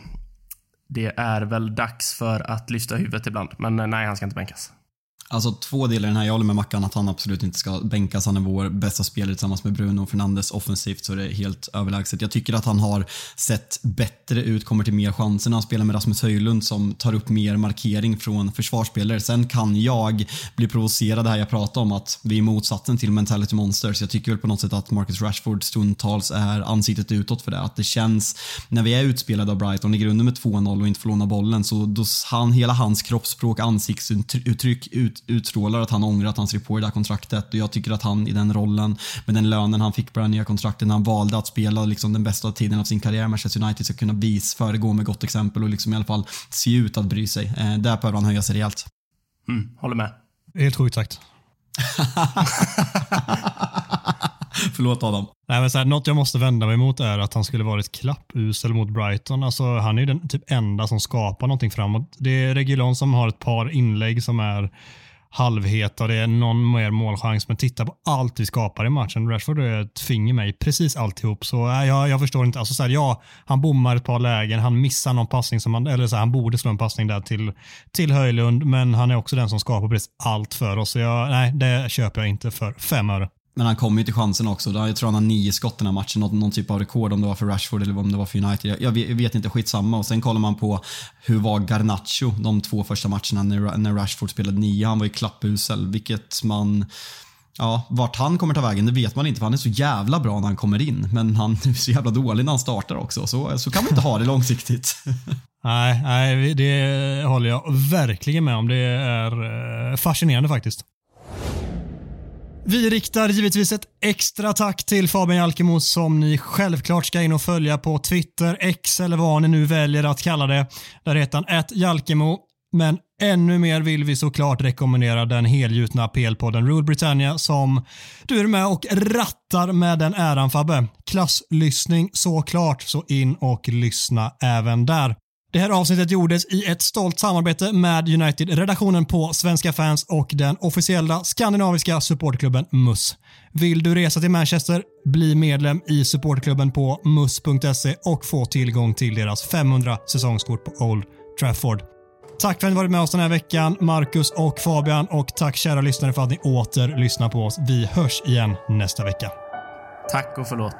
det är väl dags för att lyfta huvudet ibland. Men eh, nej, han ska inte bänkas. Alltså två delar i den här. Jag håller med Mackan att han absolut inte ska bänkas. Han är vår bästa spelare tillsammans med Bruno Fernandes offensivt så det är helt överlägset. Jag tycker att han har sett bättre ut, kommer till mer chanser när han spelar med Rasmus Höjlund som tar upp mer markering från försvarsspelare. Sen kan jag bli provocerad det här jag pratar om att vi är motsatsen till mentality monsters. Jag tycker väl på något sätt att Marcus Rashford stundtals är ansiktet utåt för det. Att det känns, när vi är utspelade av Brighton i grunden med 2-0 och inte får låna bollen så då han, hela hans kroppsspråk, ansiktsuttryck ut, utstrålar att han ångrar att han skrev på det där kontraktet och jag tycker att han i den rollen med den lönen han fick på det här nya kontraktet när han valde att spela liksom den bästa tiden av sin karriär med Manchester United ska kunna vis, föregå med gott exempel och liksom i alla fall se ut att bry sig. Eh, där behöver han höja sig rejält. Mm, håller med. Helt sjukt sagt. Förlåt Adam. Nej, men så här, något jag måste vända mig mot är att han skulle varit klappusel mot Brighton. Alltså, han är ju den typ enda som skapar någonting framåt. Det är Regulon som har ett par inlägg som är halvheta och det är någon mer målchans. Men titta på allt vi skapar i matchen. Rashford är ett finger mig precis alltihop. Så äh, jag, jag förstår inte. Alltså, så här, ja, han bommar ett par lägen. Han missar någon passning som han, eller så här, han borde slå en passning där till, till Höjlund. Men han är också den som skapar precis allt för oss. Så jag, nej, det köper jag inte för fem öre. Men han kommer ju till chansen också. Jag tror han har nio skott den här matchen. Någon, någon typ av rekord om det var för Rashford eller om det var för United. Jag, jag vet inte, skitsamma. Och sen kollar man på hur var Garnacho de två första matcherna när, när Rashford spelade nio. Han var ju klappusel, vilket man Ja, vart han kommer ta vägen det vet man inte för han är så jävla bra när han kommer in. Men han är så jävla dålig när han startar också. Så, så kan man inte ha det långsiktigt. Nej, nej, det håller jag verkligen med om. Det är eh, fascinerande faktiskt. Vi riktar givetvis ett extra tack till Fabian Jalkemo som ni självklart ska in och följa på Twitter, X eller vad ni nu väljer att kalla det. Där heter han Jalkemo. Men ännu mer vill vi såklart rekommendera den helgjutna PL-podden Rule Britannia som du är med och rattar med den äran Fabbe. Klasslyssning såklart, så in och lyssna även där. Det här avsnittet gjordes i ett stolt samarbete med United-redaktionen på Svenska fans och den officiella skandinaviska supportklubben MUS. Vill du resa till Manchester? Bli medlem i supportklubben på mus.se och få tillgång till deras 500 säsongskort på Old Trafford. Tack för att ni varit med oss den här veckan, Marcus och Fabian och tack kära lyssnare för att ni åter lyssnar på oss. Vi hörs igen nästa vecka. Tack och förlåt.